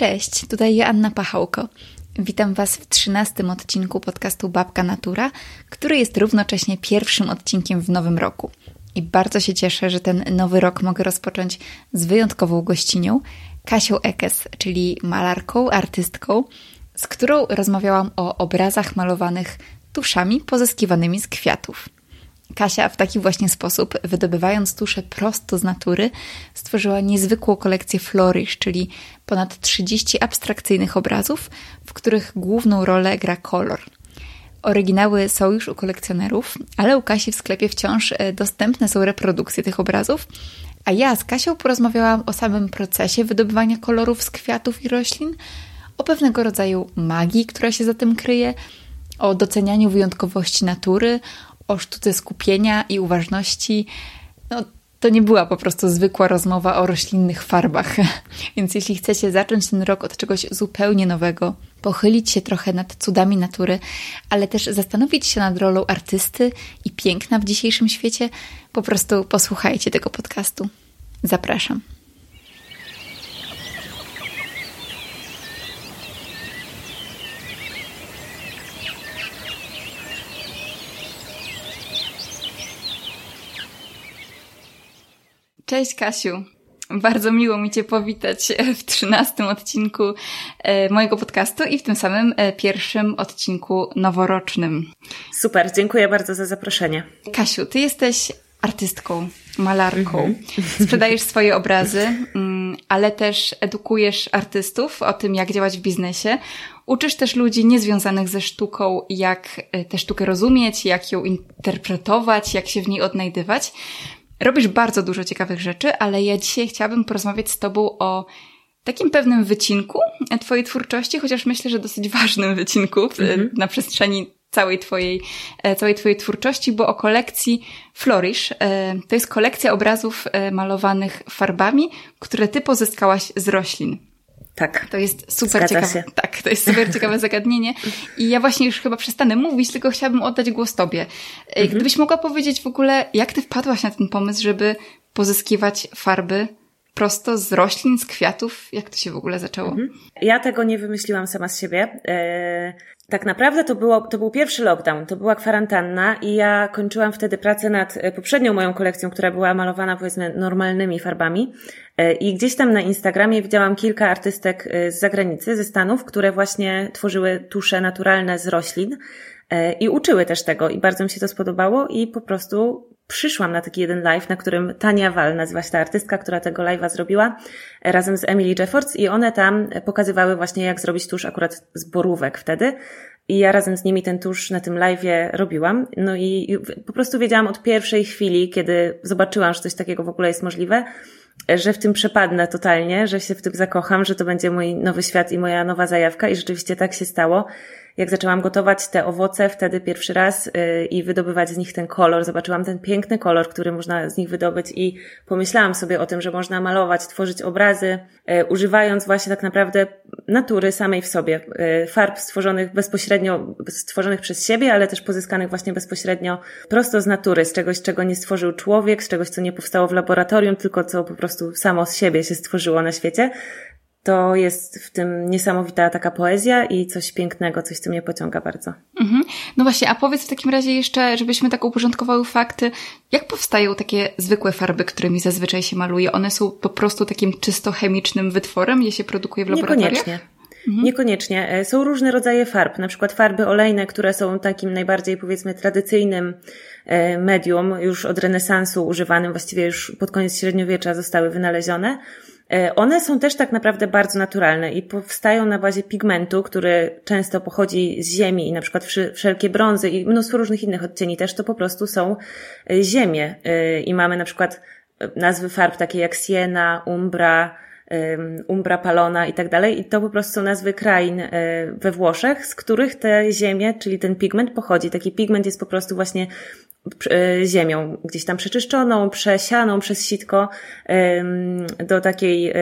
Cześć, tutaj Joanna Pachałko. Witam Was w trzynastym odcinku podcastu Babka Natura, który jest równocześnie pierwszym odcinkiem w nowym roku. I bardzo się cieszę, że ten nowy rok mogę rozpocząć z wyjątkową gościnią, Kasią Ekes, czyli malarką, artystką, z którą rozmawiałam o obrazach malowanych tuszami pozyskiwanymi z kwiatów. Kasia w taki właśnie sposób, wydobywając tusze prosto z natury, stworzyła niezwykłą kolekcję Flourish, czyli ponad 30 abstrakcyjnych obrazów, w których główną rolę gra kolor. Oryginały są już u kolekcjonerów, ale u Kasi w sklepie wciąż e, dostępne są reprodukcje tych obrazów. A ja z Kasią porozmawiałam o samym procesie wydobywania kolorów z kwiatów i roślin, o pewnego rodzaju magii, która się za tym kryje, o docenianiu wyjątkowości natury, o sztuce skupienia i uważności. No, to nie była po prostu zwykła rozmowa o roślinnych farbach. Więc jeśli chcecie zacząć ten rok od czegoś zupełnie nowego, pochylić się trochę nad cudami natury, ale też zastanowić się nad rolą artysty i piękna w dzisiejszym świecie, po prostu posłuchajcie tego podcastu. Zapraszam. Cześć Kasiu. Bardzo miło mi Cię powitać w trzynastym odcinku e, mojego podcastu i w tym samym e, pierwszym odcinku noworocznym. Super, dziękuję bardzo za zaproszenie. Kasiu, Ty jesteś artystką, malarką. Mhm. Sprzedajesz swoje obrazy, mm, ale też edukujesz artystów o tym, jak działać w biznesie. Uczysz też ludzi niezwiązanych ze sztuką, jak e, tę sztukę rozumieć, jak ją interpretować, jak się w niej odnajdywać. Robisz bardzo dużo ciekawych rzeczy, ale ja dzisiaj chciałabym porozmawiać z Tobą o takim pewnym wycinku Twojej twórczości, chociaż myślę, że dosyć ważnym wycinku mhm. na przestrzeni całej twojej, e, całej twojej twórczości, bo o kolekcji Flourish. E, to jest kolekcja obrazów e, malowanych farbami, które ty pozyskałaś z roślin. Tak. To jest super ciekawe. Tak, to jest super ciekawe zagadnienie. I ja właśnie już chyba przestanę mówić, tylko chciałabym oddać głos tobie. E, mhm. Gdybyś mogła powiedzieć w ogóle, jak ty wpadłaś na ten pomysł, żeby pozyskiwać farby prosto z roślin, z kwiatów? Jak to się w ogóle zaczęło? Mhm. Ja tego nie wymyśliłam sama z siebie. E, tak naprawdę to, było, to był pierwszy lockdown, to była kwarantanna i ja kończyłam wtedy pracę nad e, poprzednią moją kolekcją, która była malowana powiedzmy normalnymi farbami. E, I gdzieś tam na Instagramie widziałam kilka artystek z zagranicy, ze Stanów, które właśnie tworzyły tusze naturalne z roślin i uczyły też tego i bardzo mi się to spodobało i po prostu przyszłam na taki jeden live, na którym Tania Wal, nazywa się ta artystka, która tego live'a zrobiła, razem z Emily Jeffords i one tam pokazywały właśnie jak zrobić tusz akurat z borówek wtedy. I ja razem z nimi ten tusz na tym live'ie robiłam. No i po prostu wiedziałam od pierwszej chwili, kiedy zobaczyłam, że coś takiego w ogóle jest możliwe, że w tym przepadnę totalnie, że się w tym zakocham, że to będzie mój nowy świat i moja nowa zajawka i rzeczywiście tak się stało jak zaczęłam gotować te owoce wtedy pierwszy raz y, i wydobywać z nich ten kolor, zobaczyłam ten piękny kolor, który można z nich wydobyć i pomyślałam sobie o tym, że można malować, tworzyć obrazy, y, używając właśnie tak naprawdę natury samej w sobie, y, farb stworzonych bezpośrednio, stworzonych przez siebie, ale też pozyskanych właśnie bezpośrednio prosto z natury, z czegoś, czego nie stworzył człowiek, z czegoś, co nie powstało w laboratorium, tylko co po prostu samo z siebie się stworzyło na świecie to jest w tym niesamowita taka poezja i coś pięknego, coś, co mnie pociąga bardzo. Mhm. No właśnie, a powiedz w takim razie jeszcze, żebyśmy tak uporządkowały fakty, jak powstają takie zwykłe farby, którymi zazwyczaj się maluje? One są po prostu takim czysto chemicznym wytworem, je się produkuje w laboratoriach? Niekoniecznie. Mhm. Niekoniecznie. E, są różne rodzaje farb, na przykład farby olejne, które są takim najbardziej powiedzmy tradycyjnym e, medium, już od renesansu używanym, właściwie już pod koniec średniowiecza zostały wynalezione. E, one są też tak naprawdę bardzo naturalne i powstają na bazie pigmentu, który często pochodzi z ziemi i na przykład wszelkie brązy i mnóstwo różnych innych odcieni też to po prostu są e, ziemie. E, I mamy na przykład nazwy farb takie jak siena, umbra, umbra palona i tak dalej. I to po prostu są nazwy krain we Włoszech, z których te ziemie, czyli ten pigment pochodzi. Taki pigment jest po prostu właśnie ziemią, gdzieś tam przeczyszczoną, przesianą przez sitko do takiej e,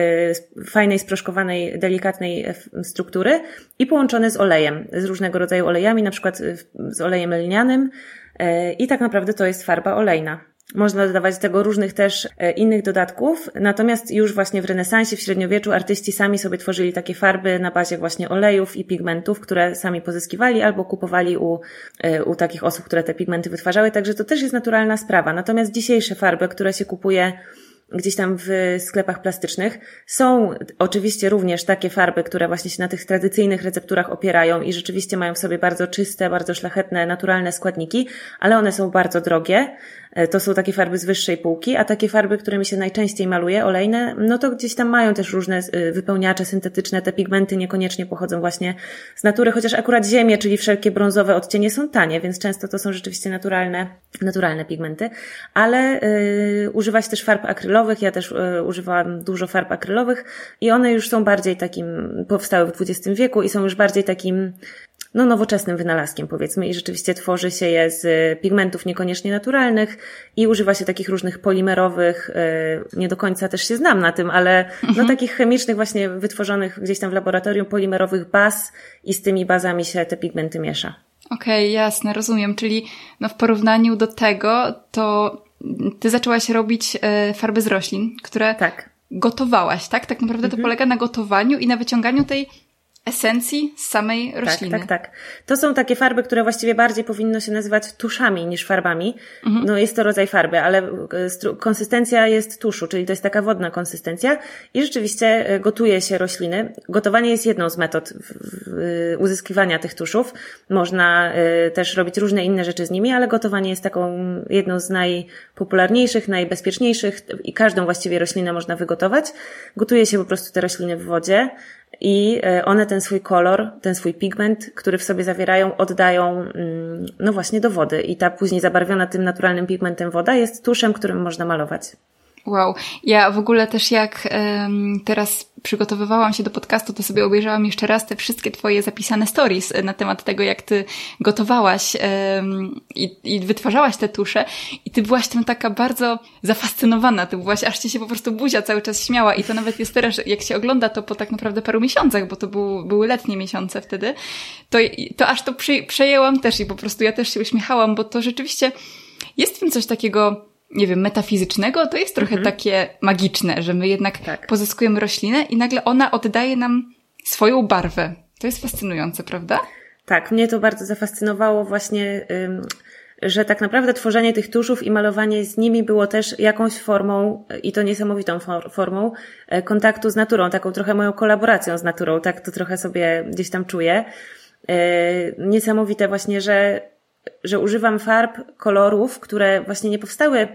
fajnej, sproszkowanej, delikatnej e, struktury i połączone z olejem, z różnego rodzaju olejami, na przykład z olejem lnianym i tak naprawdę to jest farba olejna. Można dodawać do tego różnych też e, innych dodatków. Natomiast już właśnie w renesansie, w średniowieczu artyści sami sobie tworzyli takie farby na bazie właśnie olejów i pigmentów, które sami pozyskiwali albo kupowali u, e, u takich osób, które te pigmenty wytwarzały. Także to też jest naturalna sprawa. Natomiast dzisiejsze farby, które się kupuje gdzieś tam w sklepach plastycznych. Są oczywiście również takie farby, które właśnie się na tych tradycyjnych recepturach opierają i rzeczywiście mają w sobie bardzo czyste, bardzo szlachetne, naturalne składniki, ale one są bardzo drogie. E, to są takie farby z wyższej półki, a takie farby, którymi się najczęściej maluje, olejne, no to gdzieś tam mają też różne e, wypełniacze syntetyczne, te pigmenty niekoniecznie pochodzą właśnie z natury, chociaż akurat ziemie, czyli wszelkie brązowe odcienie są tanie, więc często to są rzeczywiście naturalne, naturalne pigmenty, ale yy, używa się też farb akrylowych, ja też yy, używałam dużo farb akrylowych i one już są bardziej takim, powstały w XX wieku i są już bardziej takim no, nowoczesnym wynalazkiem, powiedzmy, i rzeczywiście tworzy się je z pigmentów niekoniecznie naturalnych i używa się takich różnych polimerowych, e, nie do końca też się znam na tym, ale no mhm. takich chemicznych właśnie wytworzonych gdzieś tam w laboratorium polimerowych baz i z tymi bazami się te pigmenty miesza. Okej, okay, jasne, rozumiem. Czyli no w porównaniu do tego, to ty zaczęłaś robić e, farby z roślin, które tak. gotowałaś, tak? Tak naprawdę mhm. to polega na gotowaniu i na wyciąganiu tej esencji samej tak, rośliny. Tak, tak, tak. To są takie farby, które właściwie bardziej powinno się nazywać tuszami niż farbami. Mhm. No jest to rodzaj farby, ale e, konsystencja jest tuszu, czyli to jest taka wodna konsystencja i rzeczywiście e, gotuje się rośliny. Gotowanie jest jedną z metod uzyskiwania tych tuszów. Można e, też robić różne inne rzeczy z nimi, ale gotowanie jest taką jedną z najpopularniejszych, najbezpieczniejszych i każdą właściwie roślinę można wygotować. Gotuje się po prostu te rośliny w wodzie i e, one ten swój kolor, ten swój pigment, który w sobie zawierają, oddają mm, no właśnie do wody i ta później zabarwiona tym naturalnym pigmentem woda jest tuszem, którym można malować. Wow. Ja w ogóle też jak um, teraz przygotowywałam się do podcastu, to sobie obejrzałam jeszcze raz te wszystkie twoje zapisane stories na temat tego, jak ty gotowałaś um, i, i wytwarzałaś te tusze i ty byłaś tym taka bardzo zafascynowana, ty byłaś, aż ci się po prostu buzia cały czas śmiała i to nawet jest teraz, jak się ogląda to po tak naprawdę paru miesiącach, bo to był, były letnie miesiące wtedy, to, to aż to przy, przejęłam też i po prostu ja też się uśmiechałam, bo to rzeczywiście jest w tym coś takiego nie wiem, metafizycznego, to jest trochę mhm. takie magiczne, że my jednak tak. pozyskujemy roślinę i nagle ona oddaje nam swoją barwę. To jest fascynujące, prawda? Tak, mnie to bardzo zafascynowało właśnie, że tak naprawdę tworzenie tych tuszów i malowanie z nimi było też jakąś formą, i to niesamowitą formą, e, kontaktu z naturą, taką trochę moją kolaboracją z naturą, tak to trochę sobie gdzieś tam czuję. E, niesamowite właśnie, że że używam farb, kolorów, które właśnie nie powstały,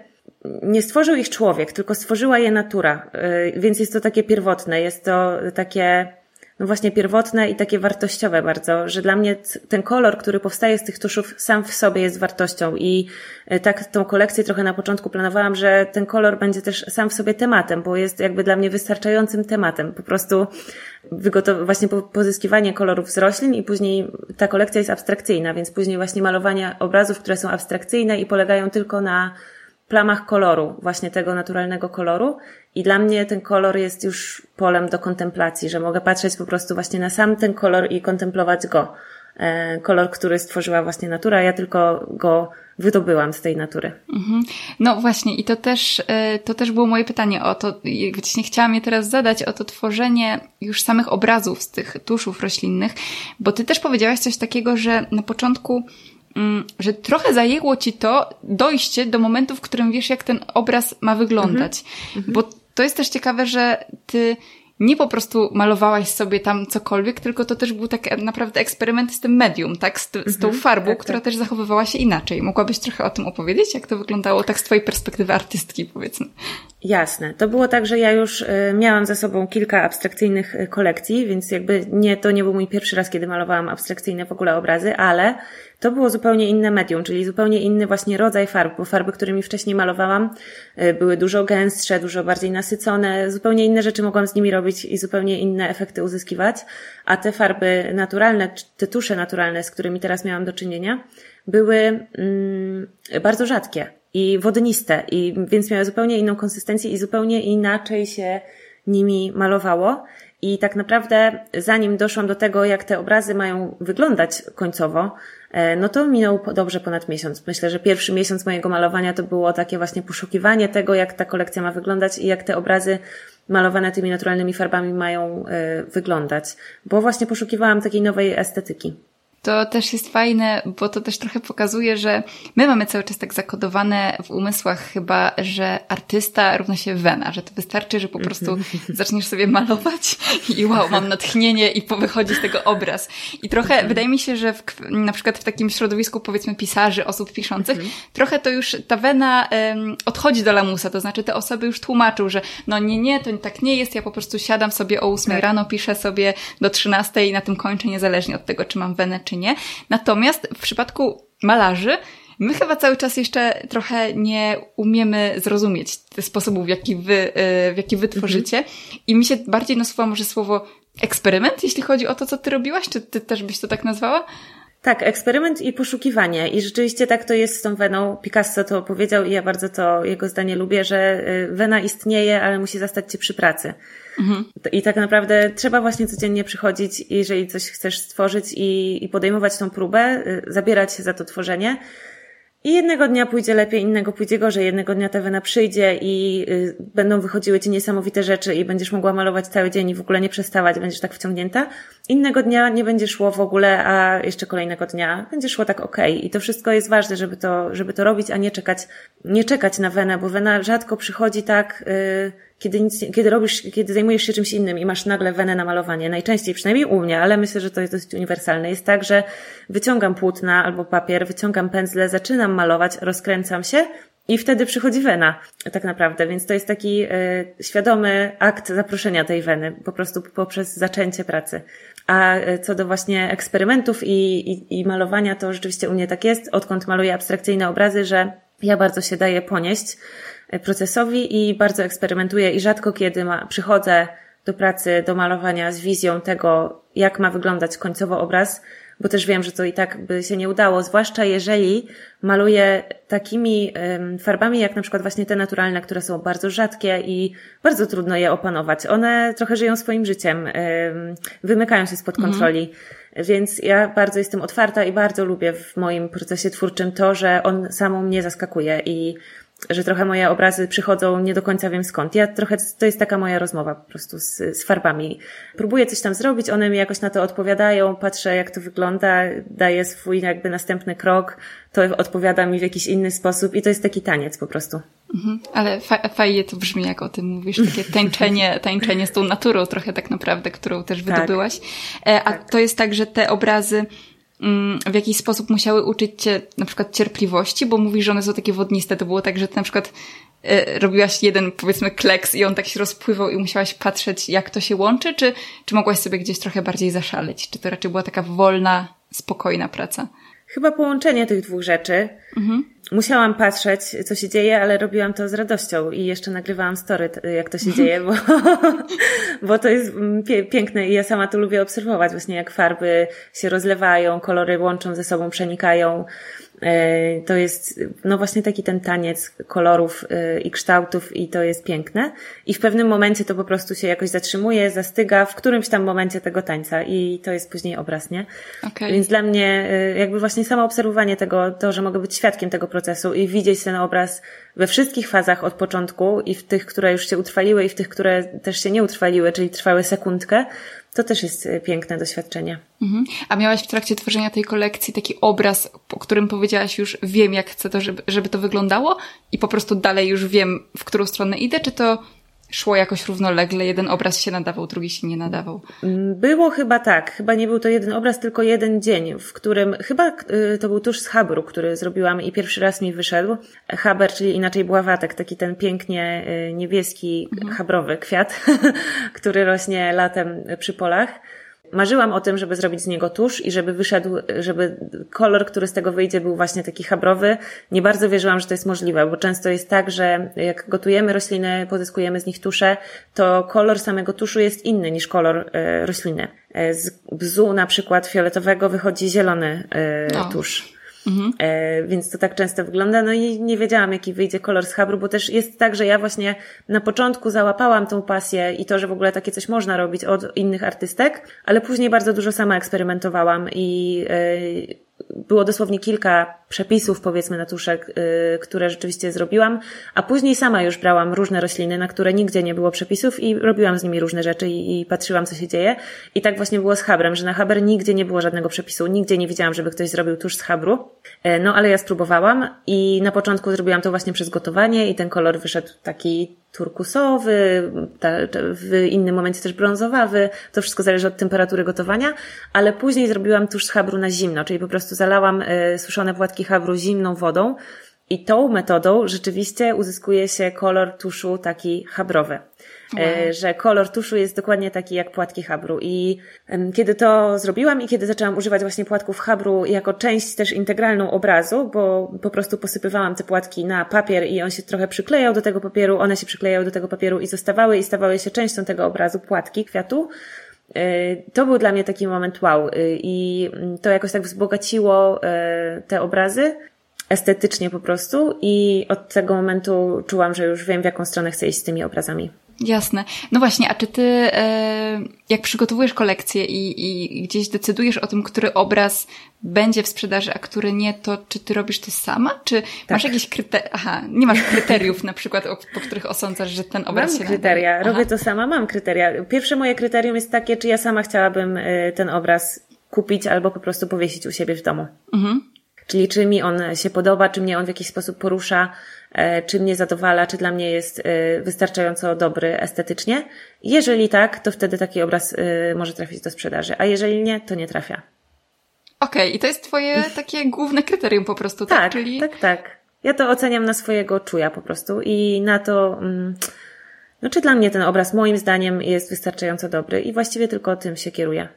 nie stworzył ich człowiek, tylko stworzyła je natura. Y, więc jest to takie pierwotne, jest to takie, no właśnie pierwotne i takie wartościowe bardzo, że dla mnie ten kolor, który powstaje z tych tuszów sam w sobie jest wartością i y, tak tą kolekcję trochę na początku planowałam, że ten kolor będzie też sam w sobie tematem, bo jest jakby dla mnie wystarczającym tematem. Po prostu wygotow- właśnie pozyskiwanie kolorów z roślin i później ta kolekcja jest abstrakcyjna, więc później właśnie malowanie obrazów, które są abstrakcyjne i polegają tylko na plamach koloru, właśnie tego naturalnego koloru. I dla mnie ten kolor jest już polem do kontemplacji, że mogę patrzeć po prostu właśnie na sam ten kolor i kontemplować go. E, kolor, który stworzyła właśnie natura, ja tylko go wydobyłam z tej natury. Mhm. No właśnie, i to też, e, to też było moje pytanie o to, właśnie chciałam je teraz zadać, o to tworzenie już samych obrazów z tych tuszów roślinnych, bo ty też powiedziałaś coś takiego, że na początku mm, że trochę zajęło ci to dojście do momentu, w którym wiesz, jak ten obraz ma wyglądać. Mhm. Bo to jest też ciekawe, że ty nie po prostu malowałaś sobie tam cokolwiek, tylko to też był tak naprawdę eksperyment z tym medium, tak? Z, z tą mhm, farbą, tak, która tak. też zachowywała się inaczej. Mogłabyś trochę o tym opowiedzieć, jak to wyglądało tak z twojej perspektywy artystki, powiedzmy? Jasne. To było tak, że ja już y, miałam ze sobą kilka abstrakcyjnych y, kolekcji, więc jakby nie, to nie był mój pierwszy raz, kiedy malowałam abstrakcyjne w ogóle obrazy, ale to było zupełnie inne medium, czyli zupełnie inny właśnie rodzaj farb, bo farby, którymi wcześniej malowałam, y, były dużo gęstsze, dużo bardziej nasycone, zupełnie inne rzeczy mogłam z nimi robić i zupełnie inne efekty uzyskiwać, a te farby naturalne, te tusze naturalne, z którymi teraz miałam do czynienia, były mm, bardzo rzadkie i wodniste, i więc miały zupełnie inną konsystencję i zupełnie inaczej się nimi malowało. I tak naprawdę, zanim doszłam do tego, jak te obrazy mają wyglądać końcowo, e, no to minął dobrze ponad miesiąc. Myślę, że pierwszy miesiąc mojego malowania to było takie właśnie poszukiwanie tego, jak ta kolekcja ma wyglądać i jak te obrazy malowane tymi naturalnymi farbami mają e, wyglądać, bo właśnie poszukiwałam takiej nowej estetyki. To też jest fajne, bo to też trochę pokazuje, że my mamy cały czas tak zakodowane w umysłach chyba, że artysta równa się wena, że to wystarczy, że po prostu mhm. zaczniesz sobie malować i wow, mam natchnienie i wychodzi z tego obraz. I trochę, mhm. wydaje mi się, że w, na przykład w takim środowisku powiedzmy pisarzy, osób piszących, mhm. trochę to już ta wena um, odchodzi do lamusa, to znaczy te osoby już tłumaczą, że no nie, nie, to tak nie jest, ja po prostu siadam sobie o 8 tak. rano, piszę sobie do 13 i na tym kończę, niezależnie od tego, czy mam wenę, czy czy nie. Natomiast w przypadku malarzy, My chyba cały czas jeszcze trochę nie umiemy zrozumieć sposobów, w jaki wy, y, w jaki wy tworzycie. Mhm. I mi się bardziej nasuwa może słowo eksperyment, jeśli chodzi o to, co ty robiłaś. Czy ty też byś to tak nazwała? Tak, eksperyment i poszukiwanie. I rzeczywiście tak to jest z tą weną. Picasso to powiedział i ja bardzo to jego zdanie lubię, że y, wena istnieje, ale musi zastać cię przy pracy. Mhm. I tak naprawdę trzeba właśnie codziennie przychodzić, jeżeli coś chcesz stworzyć i, i podejmować tą próbę, y, zabierać się za to tworzenie. I jednego dnia pójdzie lepiej, innego pójdzie gorzej. Jednego dnia ta wena przyjdzie i y, będą wychodziły ci niesamowite rzeczy i będziesz mogła malować cały dzień i w ogóle nie przestawać, będziesz tak wciągnięta. Innego dnia nie będzie szło w ogóle, a jeszcze kolejnego dnia będzie szło tak. Okay. I to wszystko jest ważne, żeby to, żeby to robić, a nie czekać, nie czekać na wenę, bo wena rzadko przychodzi tak, y, kiedy, nic, kiedy robisz, kiedy zajmujesz się czymś innym i masz nagle wenę na malowanie, najczęściej, przynajmniej u mnie, ale myślę, że to jest dosyć uniwersalne, jest tak, że wyciągam płótna albo papier, wyciągam pędzle, zaczynam malować, rozkręcam się i wtedy przychodzi wena, tak naprawdę. Więc to jest taki y, świadomy akt zaproszenia tej weny, po prostu poprzez zaczęcie pracy. A e, co do właśnie eksperymentów i, i, i malowania, to rzeczywiście u mnie tak jest, odkąd maluję abstrakcyjne obrazy, że ja bardzo się daję ponieść procesowi i bardzo eksperymentuję i rzadko kiedy ma, przychodzę do pracy, do malowania z wizją tego, jak ma wyglądać końcowo obraz, bo też wiem, że to i tak by się nie udało, zwłaszcza jeżeli maluję takimi farbami, jak na przykład właśnie te naturalne, które są bardzo rzadkie i bardzo trudno je opanować. One trochę żyją swoim życiem, wymykają się spod mhm. kontroli. Mhm. Więc ja bardzo jestem otwarta i bardzo lubię w moim procesie twórczym to, że on samą mnie zaskakuje i że trochę moje obrazy przychodzą, nie do końca wiem skąd. Ja trochę, to jest taka moja rozmowa po prostu z, z farbami. Próbuję coś tam zrobić, one mi jakoś na to odpowiadają, patrzę jak to wygląda, daję swój jakby następny krok, to odpowiada mi w jakiś inny sposób i to jest taki taniec po prostu. Mhm, ale fa fajnie to brzmi, jak o tym mówisz, takie tańczenie, tańczenie z tą naturą trochę tak naprawdę, którą też tak. wydobyłaś. Tak. A tak. to jest tak, że te obrazy w jakiś sposób musiały uczyć cię na przykład cierpliwości, bo mówisz, że one są takie wodniste. To było tak, że ty na przykład y, robiłaś jeden, powiedzmy, kleks i on tak się rozpływał i musiałaś patrzeć, jak to się łączy, czy, czy mogłaś sobie gdzieś trochę bardziej zaszaleć? Czy to raczej była taka wolna, spokojna praca? Chyba połączenie tych dwóch rzeczy. Mhm. Musiałam patrzeć, co się dzieje, ale robiłam to z radością i jeszcze nagrywałam story, jak to się dzieje, bo, bo to jest mm, piękne i ja sama to lubię obserwować, właśnie jak farby się rozlewają, kolory łączą ze sobą, przenikają. E, to jest no właśnie taki ten taniec kolorów e, i kształtów i to jest piękne. I w pewnym momencie to po prostu się jakoś zatrzymuje, zastyga w którymś tam momencie tego tańca i to jest później obraz, nie? Okay. Więc dla mnie e, jakby właśnie samo obserwowanie tego, to, że mogę być świadkiem tego procesu i widzieć ten obraz we wszystkich fazach od początku i w tych, które już się utrwaliły i w tych, które też się nie utrwaliły, czyli trwały sekundkę, to też jest e, piękne doświadczenie. Mhm. A miałaś w trakcie tworzenia tej kolekcji taki obraz, o którym powiedziałaś już, wiem jak chcę to, żeby, żeby to wyglądało i po prostu dalej już wiem, w którą stronę idę, czy to szło jakoś równolegle, jeden obraz się nadawał, drugi się nie nadawał. Mm, było chyba tak. Chyba nie był to jeden obraz, tylko jeden dzień, w którym chyba y, to był tuż z Habru, który zrobiłam i pierwszy raz mi wyszedł. Haber, czyli inaczej bławatek, taki ten pięknie y, niebieski, mhm. habrowy kwiat, który rośnie latem przy polach. Marzyłam o tym, żeby zrobić z niego tusz i żeby wyszedł, żeby kolor, który z tego wyjdzie, był właśnie taki habrowy. Nie bardzo wierzyłam, że to jest możliwe, bo często jest tak, że jak gotujemy rośliny, pozyskujemy z nich tusze, to kolor samego tuszu jest inny niż kolor e, rośliny. E, z bzu na przykład fioletowego wychodzi zielony e, tusz. Mhm. E, więc to tak często wygląda. No i nie wiedziałam, jaki wyjdzie kolor z habru, bo też jest tak, że ja właśnie na początku załapałam tą pasję i to, że w ogóle takie coś można robić od innych artystek, ale później bardzo dużo sama eksperymentowałam i e, było dosłownie kilka przepisów, powiedzmy, na tuszek, yy, które rzeczywiście zrobiłam, a później sama już brałam różne rośliny, na które nigdzie nie było przepisów i robiłam z nimi różne rzeczy i, i patrzyłam, co się dzieje. I tak właśnie było z habrem, że na haber nigdzie nie było żadnego przepisu, nigdzie nie widziałam, żeby ktoś zrobił tusz z habru. Yy, no ale ja spróbowałam i na początku zrobiłam to właśnie przez gotowanie i ten kolor wyszedł taki turkusowy, w innym momencie też brązowawy. To wszystko zależy od temperatury gotowania, ale później zrobiłam tusz z habru na zimno, czyli po prostu zalałam y, suszone płatki habru zimną wodą i tą metodą rzeczywiście uzyskuje się kolor tuszu taki habrowy. Wow. że kolor tuszu jest dokładnie taki jak płatki habru. I kiedy to zrobiłam i kiedy zaczęłam używać właśnie płatków habru jako część też integralną obrazu, bo po prostu posypywałam te płatki na papier i on się trochę przyklejał do tego papieru, one się przyklejały do tego papieru i zostawały i stawały się częścią tego obrazu płatki kwiatu, e, to był dla mnie taki moment wow. E, I to jakoś tak wzbogaciło e, te obrazy estetycznie po prostu i od tego momentu czułam, że już wiem, w jaką stronę chcę iść z tymi obrazami. Jasne. No właśnie, a czy ty, e, jak przygotowujesz kolekcję i, i gdzieś decydujesz o tym, który obraz będzie w sprzedaży, a który nie, to czy ty robisz to sama? Czy tak. masz jakieś kryteria? Aha, nie masz kryteriów na przykład, po których osądzasz, że ten obraz mam się kryteria, robię to sama, mam kryteria. Pierwsze moje kryterium jest takie, czy ja sama chciałabym e, ten obraz kupić albo po prostu powiesić u siebie w domu. Mhm. Czyli czy mi on się podoba, czy mnie on w jakiś sposób porusza, e, czy mnie zadowala, czy dla mnie jest e, wystarczająco dobry estetycznie. Jeżeli tak, to wtedy taki obraz e, może trafić do sprzedaży, a jeżeli nie, to nie trafia. Okej, okay, i to jest twoje takie główne kryterium po prostu, tak? Tak, Czyli... tak, tak. Ja to oceniam na swojego czuja po prostu i na to, mm, no czy dla mnie ten obraz moim zdaniem jest wystarczająco dobry i właściwie tylko tym się kieruję.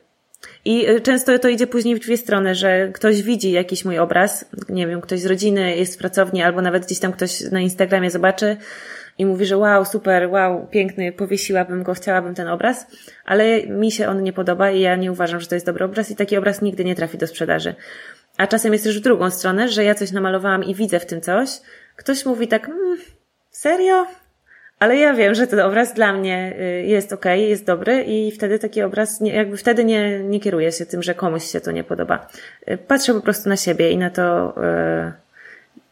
I y, często to idzie później w dwie strony, że ktoś widzi jakiś mój obraz, nie wiem, ktoś z rodziny jest w pracowni, albo nawet gdzieś tam ktoś na Instagramie zobaczy i mówi, że wow, super, wow, piękny, powiesiłabym go, chciałabym ten obraz, ale mi się on nie podoba i ja nie uważam, że to jest dobry obraz i taki obraz nigdy nie trafi do sprzedaży. A czasem jest też w drugą stronę, że ja coś namalowałam i widzę w tym coś. Ktoś mówi tak, mmm, serio? Ale ja wiem, że ten obraz dla mnie y, jest ok, jest dobry i wtedy taki obraz, nie, jakby wtedy nie, nie kieruję się tym, że komuś się to nie podoba. Y, patrzę po prostu na siebie i na to, y,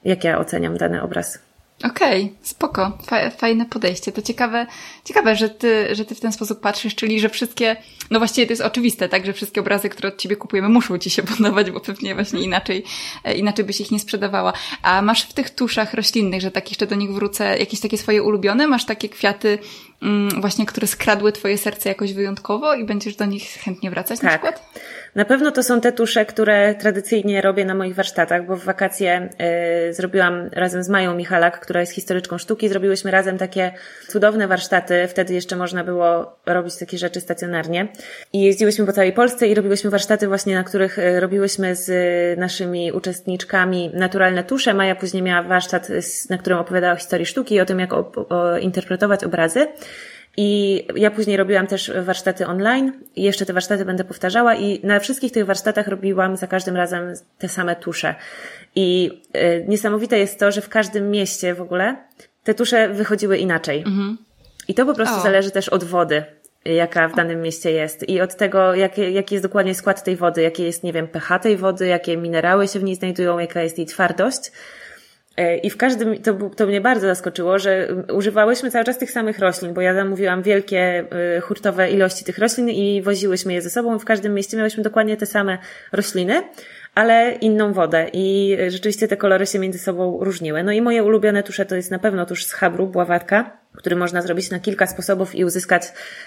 jak ja oceniam dany obraz. Okej, okay, spoko. Fajne podejście. To ciekawe, ciekawe, że ty, że ty w ten sposób patrzysz, czyli że wszystkie, no właściwie to jest oczywiste, tak, że wszystkie obrazy, które od ciebie kupujemy, muszą ci się podobać, bo pewnie właśnie inaczej, e, inaczej byś ich nie sprzedawała. A masz w tych tuszach roślinnych, że tak jeszcze do nich wrócę, jakieś takie swoje ulubione? Masz takie kwiaty, mm, właśnie, które skradły twoje serce jakoś wyjątkowo i będziesz do nich chętnie wracać tak. na przykład? Na pewno to są te tusze, które tradycyjnie robię na moich warsztatach, bo w wakacje y, zrobiłam razem z Mają Michalak, która jest historyczką sztuki, zrobiłyśmy razem takie cudowne warsztaty. Wtedy jeszcze można było robić takie rzeczy stacjonarnie. I jeździłyśmy po całej Polsce i robiłyśmy warsztaty właśnie, na których y, robiłyśmy z y, naszymi uczestniczkami naturalne tusze. Maja później miała warsztat, na którym opowiadała o historii sztuki i o tym, jak interpretować obrazy. I ja później robiłam też warsztaty online i jeszcze te warsztaty będę powtarzała i na wszystkich tych warsztatach robiłam za każdym razem te same tusze. I y, niesamowite jest to, że w każdym mieście w ogóle te tusze wychodziły inaczej. Mhm. I to po prostu o. zależy też od wody, jaka w danym mieście jest i od tego, jaki, jaki jest dokładnie skład tej wody, jakie jest, nie wiem, pH tej wody, jakie minerały się w niej znajdują, jaka jest jej twardość. E, I w każdym, to, to mnie bardzo zaskoczyło, że używałyśmy cały czas tych samych roślin, bo ja zamówiłam wielkie e, hurtowe ilości tych roślin i woziłyśmy je ze sobą. W każdym mieście miałyśmy dokładnie te same rośliny, ale inną wodę i rzeczywiście te kolory się między sobą różniły. No i moje ulubione tusze to jest na pewno tusz z habru, bławatka, który można zrobić na kilka sposobów i uzyskać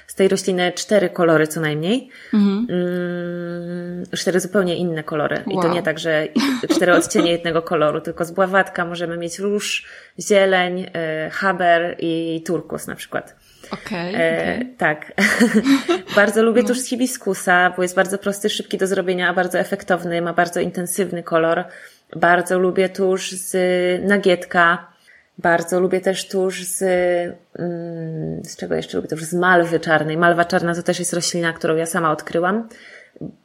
z tej rośliny cztery kolory co najmniej. Mhm. Mm, cztery zupełnie inne kolory. Wow. I to nie tak, że cztery odcienie jednego koloru, tylko z bławatka możemy mieć róż, zieleń, y, haber i turkus na przykład. Okej. Okay, e, okay. Tak. bardzo lubię no. tusz z hibiskusa, bo jest bardzo prosty, szybki do zrobienia, a bardzo efektowny, ma bardzo intensywny kolor. Bardzo lubię tusz z nagietka. Bardzo lubię też tusz z, mm, z czego jeszcze lubię? Tusz z malwy czarnej. Malwa czarna to też jest roślina, którą ja sama odkryłam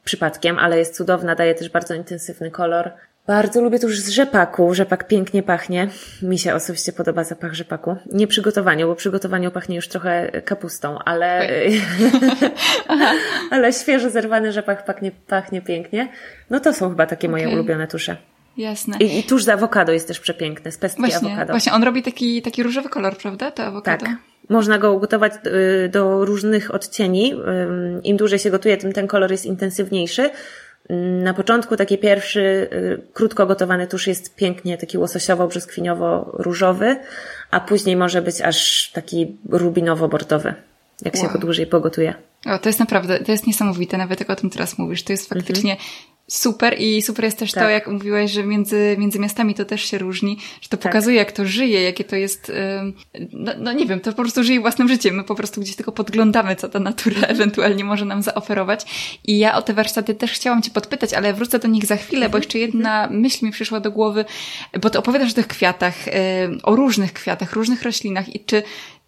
przypadkiem, ale jest cudowna, daje też bardzo intensywny kolor. Bardzo lubię tuż z rzepaku. Rzepak pięknie pachnie. Mi się osobiście podoba zapach rzepaku. Nie przygotowaniu, bo przygotowaniu pachnie już trochę kapustą, ale, ale świeżo zerwany rzepak pachnie, pachnie pięknie. No to są chyba takie moje okay. ulubione tusze. Jasne. I, I tuż z awokado jest też przepiękny, z pestki właśnie, awokado. Właśnie, on robi taki, taki różowy kolor, prawda, to awokado? Tak. Można go ugotować y, do różnych odcieni. Im dłużej się gotuje, tym ten kolor jest intensywniejszy. Na początku taki pierwszy, y, krótko gotowany tusz jest pięknie taki łososiowo-brzoskwiniowo-różowy, a później może być aż taki rubinowo-bordowy, jak wow. się go dłużej pogotuje. O, to jest naprawdę, to jest niesamowite, nawet jak o tym teraz mówisz. To jest faktycznie mhm. Super i super jest też tak. to, jak mówiłaś, że między, między miastami to też się różni, że to tak. pokazuje, jak to żyje, jakie to jest, no, no nie wiem, to po prostu żyje własnym życiem. My po prostu gdzieś tylko podglądamy, co ta natura ewentualnie może nam zaoferować. I ja o te warsztaty też chciałam Cię podpytać, ale wrócę do nich za chwilę, bo jeszcze jedna myśl mi przyszła do głowy, bo to opowiadasz o tych kwiatach, o różnych kwiatach, różnych roślinach i czy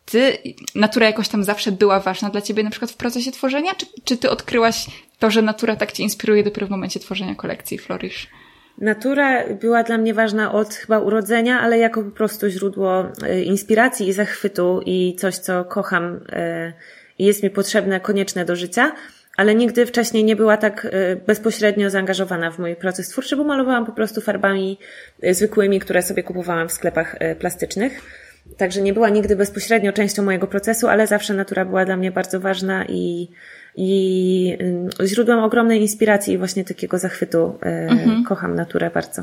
ty, natura jakoś tam zawsze była ważna dla ciebie na przykład w procesie tworzenia? Czy, czy ty odkryłaś to, że natura tak cię inspiruje dopiero w momencie tworzenia kolekcji Flourish? Natura była dla mnie ważna od chyba urodzenia, ale jako po prostu źródło e, inspiracji i zachwytu i coś, co kocham e, i jest mi potrzebne, konieczne do życia, ale nigdy wcześniej nie była tak e, bezpośrednio zaangażowana w mój proces twórczy, bo malowałam po prostu farbami zwykłymi, które sobie kupowałam w sklepach plastycznych. Także nie była nigdy bezpośrednio częścią mojego procesu, ale zawsze natura była dla mnie bardzo ważna i, i źródłem ogromnej inspiracji i właśnie takiego zachwytu. E, mhm. Kocham naturę bardzo.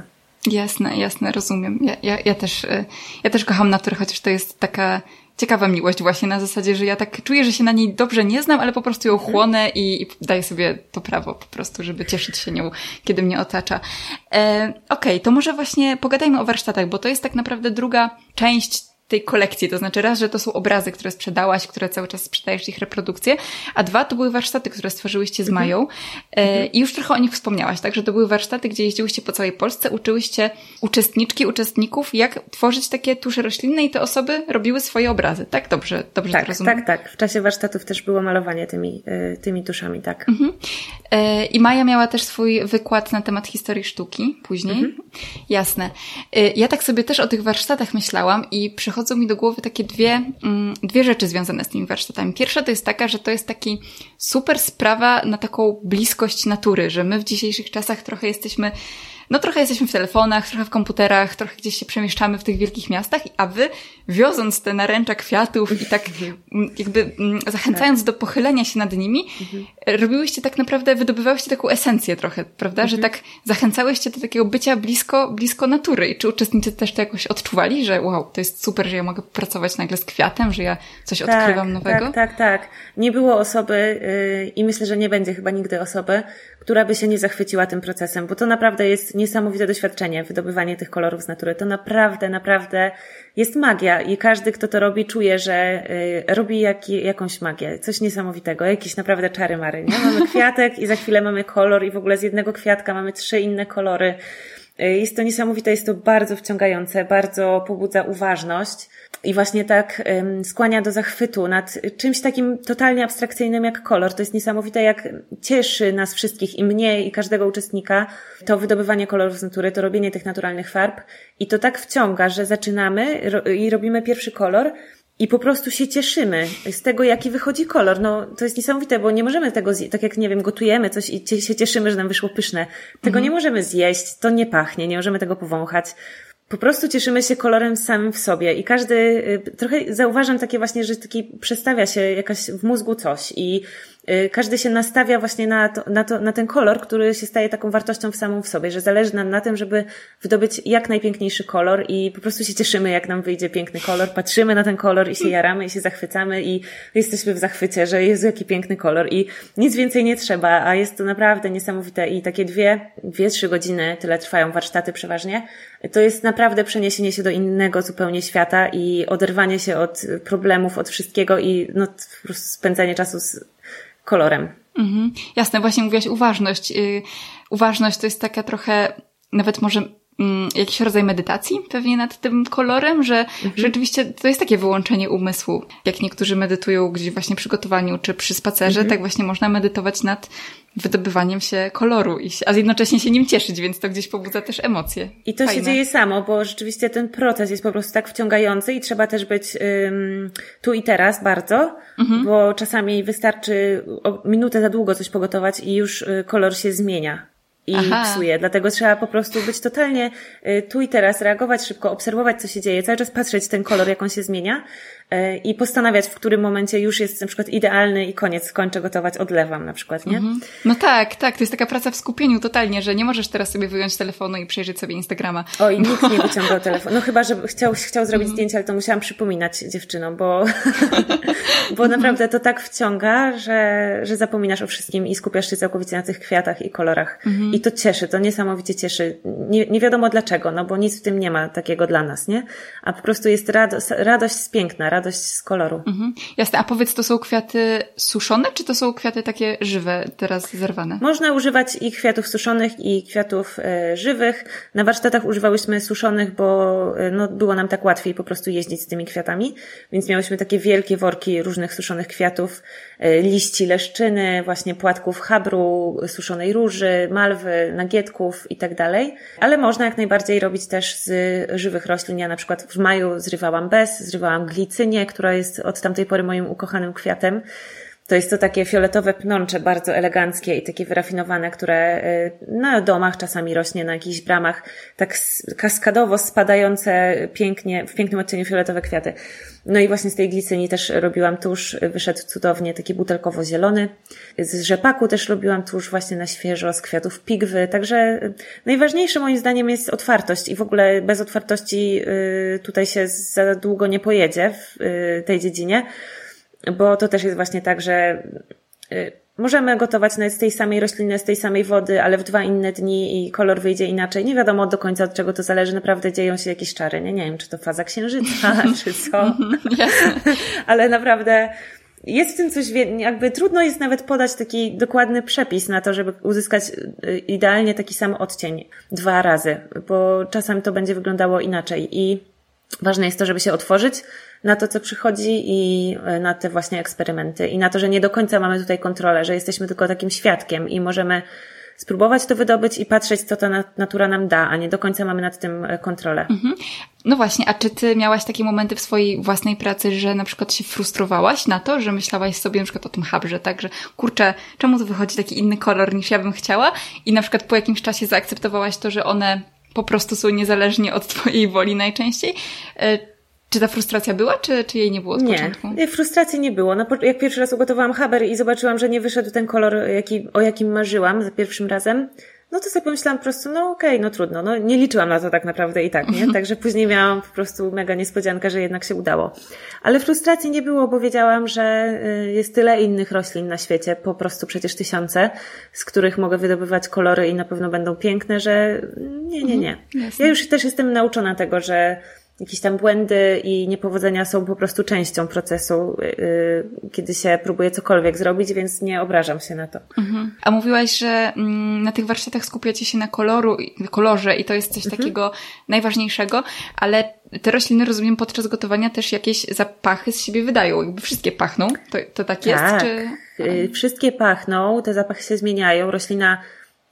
Jasne, jasne, rozumiem. Ja, ja, ja, też, e, ja też kocham naturę, chociaż to jest taka ciekawa miłość właśnie na zasadzie, że ja tak czuję, że się na niej dobrze nie znam, ale po prostu ją chłonę i, i daję sobie to prawo po prostu, żeby cieszyć się nią, kiedy mnie otacza. E, Okej, okay, to może właśnie pogadajmy o warsztatach, bo to jest tak naprawdę druga część tej kolekcji. To znaczy raz, że to są obrazy, które sprzedałaś, które cały czas sprzedajesz ich reprodukcję, a dwa, to były warsztaty, które stworzyłyście z mhm. Mają e, i już trochę o nich wspomniałaś, tak? Że to były warsztaty, gdzie jeździłyście po całej Polsce, uczyłyście uczestniczki, uczestników, jak tworzyć takie tusze roślinne i te osoby robiły swoje obrazy, tak? Dobrze, dobrze tak, rozumiem? Tak, tak. W czasie warsztatów też było malowanie tymi, e, tymi tuszami, tak. Mhm. E, I Maja miała też swój wykład na temat historii sztuki później. Mhm. Jasne. E, ja tak sobie też o tych warsztatach myślałam i przychodzę przychodzą mi do głowy takie dwie, mm, dwie rzeczy związane z tymi warsztatami. Pierwsza to jest taka, że to jest taki super sprawa na taką bliskość natury, że my w dzisiejszych czasach trochę jesteśmy no trochę jesteśmy w telefonach, trochę w komputerach, trochę gdzieś się przemieszczamy w tych wielkich miastach, a wy wioząc te naręcza kwiatów i tak mm, jakby zachęcając tak. do pochylenia się nad nimi, mhm. robiłyście tak naprawdę, wydobywałyście taką esencję trochę, prawda? Mhm. Że tak zachęcałyście do takiego bycia blisko, blisko natury. I czy uczestnicy też to jakoś odczuwali, że wow, to jest super, że ja mogę pracować nagle z kwiatem, że ja coś tak, odkrywam nowego? Tak, tak, tak. Nie było osoby yy, i myślę, że nie będzie chyba nigdy osoby, która by się nie zachwyciła tym procesem, bo to naprawdę jest niesamowite doświadczenie, wydobywanie tych kolorów z natury. To naprawdę, naprawdę jest magia i każdy, kto to robi, czuje, że y, robi jak, jakąś magię, coś niesamowitego, jakieś naprawdę czary mary, nie? Mamy kwiatek i za chwilę mamy kolor i w ogóle z jednego kwiatka mamy trzy inne kolory. Y, jest to niesamowite, jest to bardzo wciągające, bardzo pobudza uważność i właśnie tak skłania do zachwytu nad czymś takim totalnie abstrakcyjnym jak kolor. To jest niesamowite, jak cieszy nas wszystkich i mnie i każdego uczestnika to wydobywanie kolorów z natury, to robienie tych naturalnych farb i to tak wciąga, że zaczynamy i robimy pierwszy kolor i po prostu się cieszymy z tego, jaki wychodzi kolor. No, to jest niesamowite, bo nie możemy tego zjeść, tak jak, nie wiem, gotujemy coś i się cieszymy, że nam wyszło pyszne. Tego mhm. nie możemy zjeść, to nie pachnie, nie możemy tego powąchać po prostu cieszymy się kolorem samym w sobie i każdy, y, trochę zauważam takie właśnie, że taki przestawia się jakaś w mózgu coś i każdy się nastawia właśnie na, to, na, to, na ten kolor, który się staje taką wartością w samą w sobie, że zależy nam na tym, żeby wydobyć jak najpiękniejszy kolor i po prostu się cieszymy, jak nam wyjdzie piękny kolor, patrzymy na ten kolor i się jaramy i się zachwycamy i jesteśmy w zachwycie, że jest jaki piękny kolor i nic więcej nie trzeba, a jest to naprawdę niesamowite i takie dwie, dwie, trzy godziny, tyle trwają warsztaty przeważnie, to jest naprawdę przeniesienie się do innego zupełnie świata i oderwanie się od problemów, od wszystkiego i no, po prostu spędzanie czasu z kolorem. Mhm. Jasne, właśnie mówiłaś uważność. Yy, uważność to jest taka trochę, nawet może jakiś rodzaj medytacji pewnie nad tym kolorem, że mhm. rzeczywiście to jest takie wyłączenie umysłu. Jak niektórzy medytują gdzieś właśnie przy gotowaniu czy przy spacerze, mhm. tak właśnie można medytować nad wydobywaniem się koloru, a jednocześnie się nim cieszyć, więc to gdzieś pobudza też emocje. I to Fajne. się dzieje samo, bo rzeczywiście ten proces jest po prostu tak wciągający i trzeba też być ym, tu i teraz bardzo, mhm. bo czasami wystarczy minutę za długo coś pogotować i już y, kolor się zmienia i Aha. psuje. Dlatego trzeba po prostu być totalnie y, tu i teraz, reagować szybko, obserwować, co się dzieje, cały czas patrzeć ten kolor, jak on się zmienia i postanawiać, w którym momencie już jest na przykład idealny i koniec, kończę gotować, odlewam na przykład, nie? Mhm. No tak, tak, to jest taka praca w skupieniu totalnie, że nie możesz teraz sobie wyjąć telefonu i przejrzeć sobie Instagrama. Oj, nikt nie wyciągał telefonu. No chyba, że chciał, chciał zrobić mhm. zdjęcie, ale to musiałam przypominać dziewczynom, bo, bo naprawdę to tak wciąga, że, że zapominasz o wszystkim i skupiasz się całkowicie na tych kwiatach i kolorach. Mhm. I to cieszy, to niesamowicie cieszy. Nie, nie wiadomo dlaczego, no bo nic w tym nie ma takiego dla nas, nie? A po prostu jest radość, radość piękna, radość radość z koloru. Mhm. Jasne, a powiedz, to są kwiaty suszone, czy to są kwiaty takie żywe, teraz zerwane? Można używać i kwiatów suszonych, i kwiatów e, żywych. Na warsztatach używałyśmy suszonych, bo e, no, było nam tak łatwiej po prostu jeździć z tymi kwiatami, więc miałyśmy takie wielkie worki różnych suszonych kwiatów, e, liści leszczyny, właśnie płatków habru, suszonej róży, malwy, nagietków i tak dalej. Ale można jak najbardziej robić też z żywych roślin. Ja na przykład w maju zrywałam bez, zrywałam glicynię, która jest od tamtej pory moim ukochanym kwiatem. To jest to takie fioletowe pnącze, bardzo eleganckie i takie wyrafinowane, które y, na domach czasami rośnie, na jakichś bramach, tak kaskadowo spadające pięknie, w pięknym odcieniu fioletowe kwiaty. No i właśnie z tej glicyni też robiłam tusz, wyszedł cudownie, taki butelkowo-zielony. Z rzepaku też robiłam tusz właśnie na świeżo, z kwiatów pigwy, także najważniejsze moim zdaniem jest otwartość i w ogóle bez otwartości y, tutaj się za długo nie pojedzie w y, tej dziedzinie bo to też jest właśnie tak, że y, możemy gotować nawet z tej samej rośliny, z tej samej wody, ale w dwa inne dni i kolor wyjdzie inaczej. Nie wiadomo do końca od czego to zależy. Naprawdę dzieją się jakieś czary. Nie, nie wiem, czy to faza księżyca, czy co. ale naprawdę jest w tym coś, jakby trudno jest nawet podać taki dokładny przepis na to, żeby uzyskać y, idealnie taki sam odcień dwa razy, bo czasem to będzie wyglądało inaczej i ważne jest to, żeby się otworzyć, na to, co przychodzi i e, na te właśnie eksperymenty i na to, że nie do końca mamy tutaj kontrolę, że jesteśmy tylko takim świadkiem i możemy spróbować to wydobyć i patrzeć, co ta natura nam da, a nie do końca mamy nad tym e, kontrolę. Mhm. No właśnie, a czy ty miałaś takie momenty w swojej własnej pracy, że na przykład się frustrowałaś na to, że myślałaś sobie na przykład o tym habrze, tak, że kurczę, czemu to wychodzi taki inny kolor niż ja bym chciała i na przykład po jakimś czasie zaakceptowałaś to, że one po prostu są niezależnie od twojej woli najczęściej? Czy ta frustracja była, czy, czy jej nie było od nie, początku? Nie, frustracji nie było. No, jak pierwszy raz ugotowałam haber i zobaczyłam, że nie wyszedł ten kolor, jaki, o jakim marzyłam za pierwszym razem, no to sobie pomyślałam po prostu, no okej, okay, no trudno. No nie liczyłam na to tak naprawdę i tak, nie? Także później miałam po prostu mega niespodziankę, że jednak się udało. Ale frustracji nie było, bo wiedziałam, że y, jest tyle innych roślin na świecie, po prostu przecież tysiące, z których mogę wydobywać kolory i na pewno będą piękne, że nie, nie, nie. Mhm, ja już też jestem nauczona tego, że jakieś tam błędy i niepowodzenia są po prostu częścią procesu, yy, kiedy się próbuje cokolwiek zrobić, więc nie obrażam się na to. Mhm. A mówiłaś, że mm, na tych warsztatach skupiacie się na koloru, kolorze i to jest coś mhm. takiego najważniejszego, ale te rośliny, rozumiem, podczas gotowania też jakieś zapachy z siebie wydają. Jakby wszystkie pachną. To, to tak, tak jest? Czy... Yy, wszystkie pachną, te zapachy się zmieniają. Roślina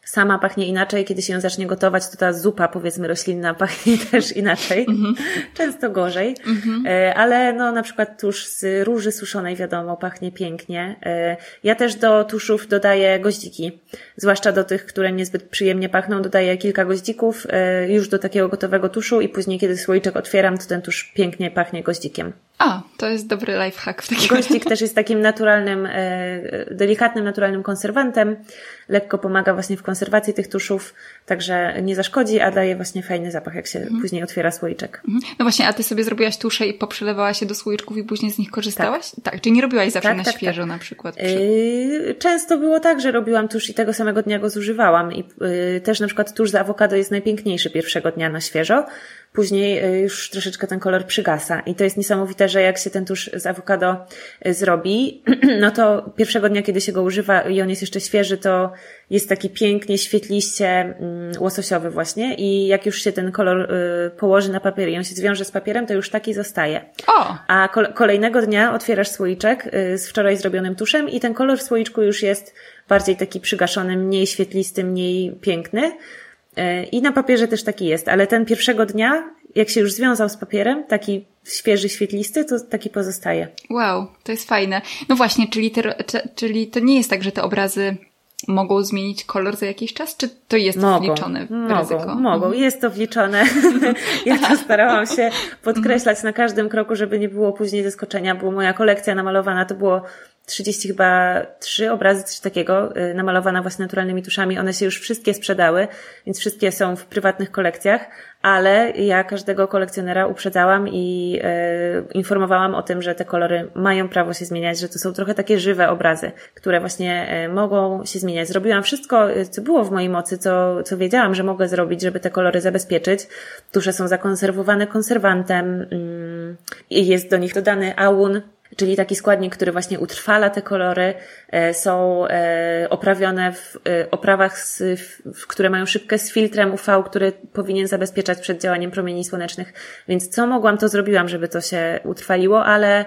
sama pachnie inaczej, kiedy się ją zacznie gotować, to ta zupa, powiedzmy, roślinna pachnie też inaczej, mm-hmm. często gorzej, mm-hmm. ale no na przykład tusz z róży suszonej, wiadomo, pachnie pięknie. E, ja też do tuszów dodaję goździki, zwłaszcza do tych, które niezbyt przyjemnie pachną, dodaję kilka goździków e, już do takiego gotowego tuszu i później, kiedy słoiczek otwieram, to ten tusz pięknie pachnie goździkiem. A, to jest dobry lifehack w takim Goździk też jest takim naturalnym, delikatnym, naturalnym konserwantem. Lekko pomaga właśnie w konserwacji tych tuszów, także nie zaszkodzi, a daje właśnie fajny zapach, jak się mhm. później otwiera słoiczek. Mhm. No właśnie, a ty sobie zrobiłaś tusze i poprzelewałaś je do słoiczków i później z nich korzystałaś? Tak. tak. Czyli nie robiłaś zawsze tak, na tak, świeżo tak. na przykład? Przy... Yy, często było tak, że robiłam tusz i tego samego dnia go zużywałam i yy, też na przykład tusz z awokado jest najpiękniejszy pierwszego dnia na świeżo, później y, już troszeczkę ten kolor przygasa. I to jest niesamowite, że jak się ten tusz z awokado y, zrobi, no to pierwszego dnia, kiedy się go używa i on jest jeszcze świeży, to jest taki pięknie świetliście mm, łososiowy właśnie i jak już się ten kolor y, położy na papier i on się zwiąże z papierem, to już taki zostaje. O! A kolejnego dnia otwierasz słoiczek z wczoraj zrobionym tuszem i ten kolor w słoiczku już jest bardziej taki przygaszony, mniej świetlisty, mniej piękny. E, I na papierze też taki jest, ale ten pierwszego dnia, jak się już związał z papierem, taki świeży, świetlisty, to taki pozostaje. Wow, to jest fajne. No właśnie, czyli, te, czyli to nie jest tak, że te obrazy mogą zmienić kolor za jakiś czas, czy to jest mogą, wliczone w mogą, ryzyko? Mogą, mhm. jest to wliczone. ja to starałam się podkreślać na każdym kroku, żeby nie było później zaskoczenia, bo moja kolekcja namalowana to było 30 chyba trzy obrazy, coś takiego, y, namalowana właśnie naturalnymi tuszami. One się już wszystkie sprzedały, więc wszystkie są w prywatnych kolekcjach, ale ja każdego kolekcjonera uprzedzałam i y, informowałam o tym, że te kolory mają prawo się zmieniać, że to są trochę takie żywe obrazy, które właśnie y, mogą się zmieniać. Zrobiłam wszystko, co było w mojej mocy, co, co wiedziałam, że mogę zrobić, żeby te kolory zabezpieczyć. Tusze są zakonserwowane konserwantem, mm, jest do nich dodany aun, czyli taki składnik, który właśnie utrwala te kolory, e, są e, oprawione w e, oprawach, które mają szybkę z filtrem UV, który powinien zabezpieczać przed działaniem promieni słonecznych. Więc co mogłam, to zrobiłam, żeby to się utrwaliło, ale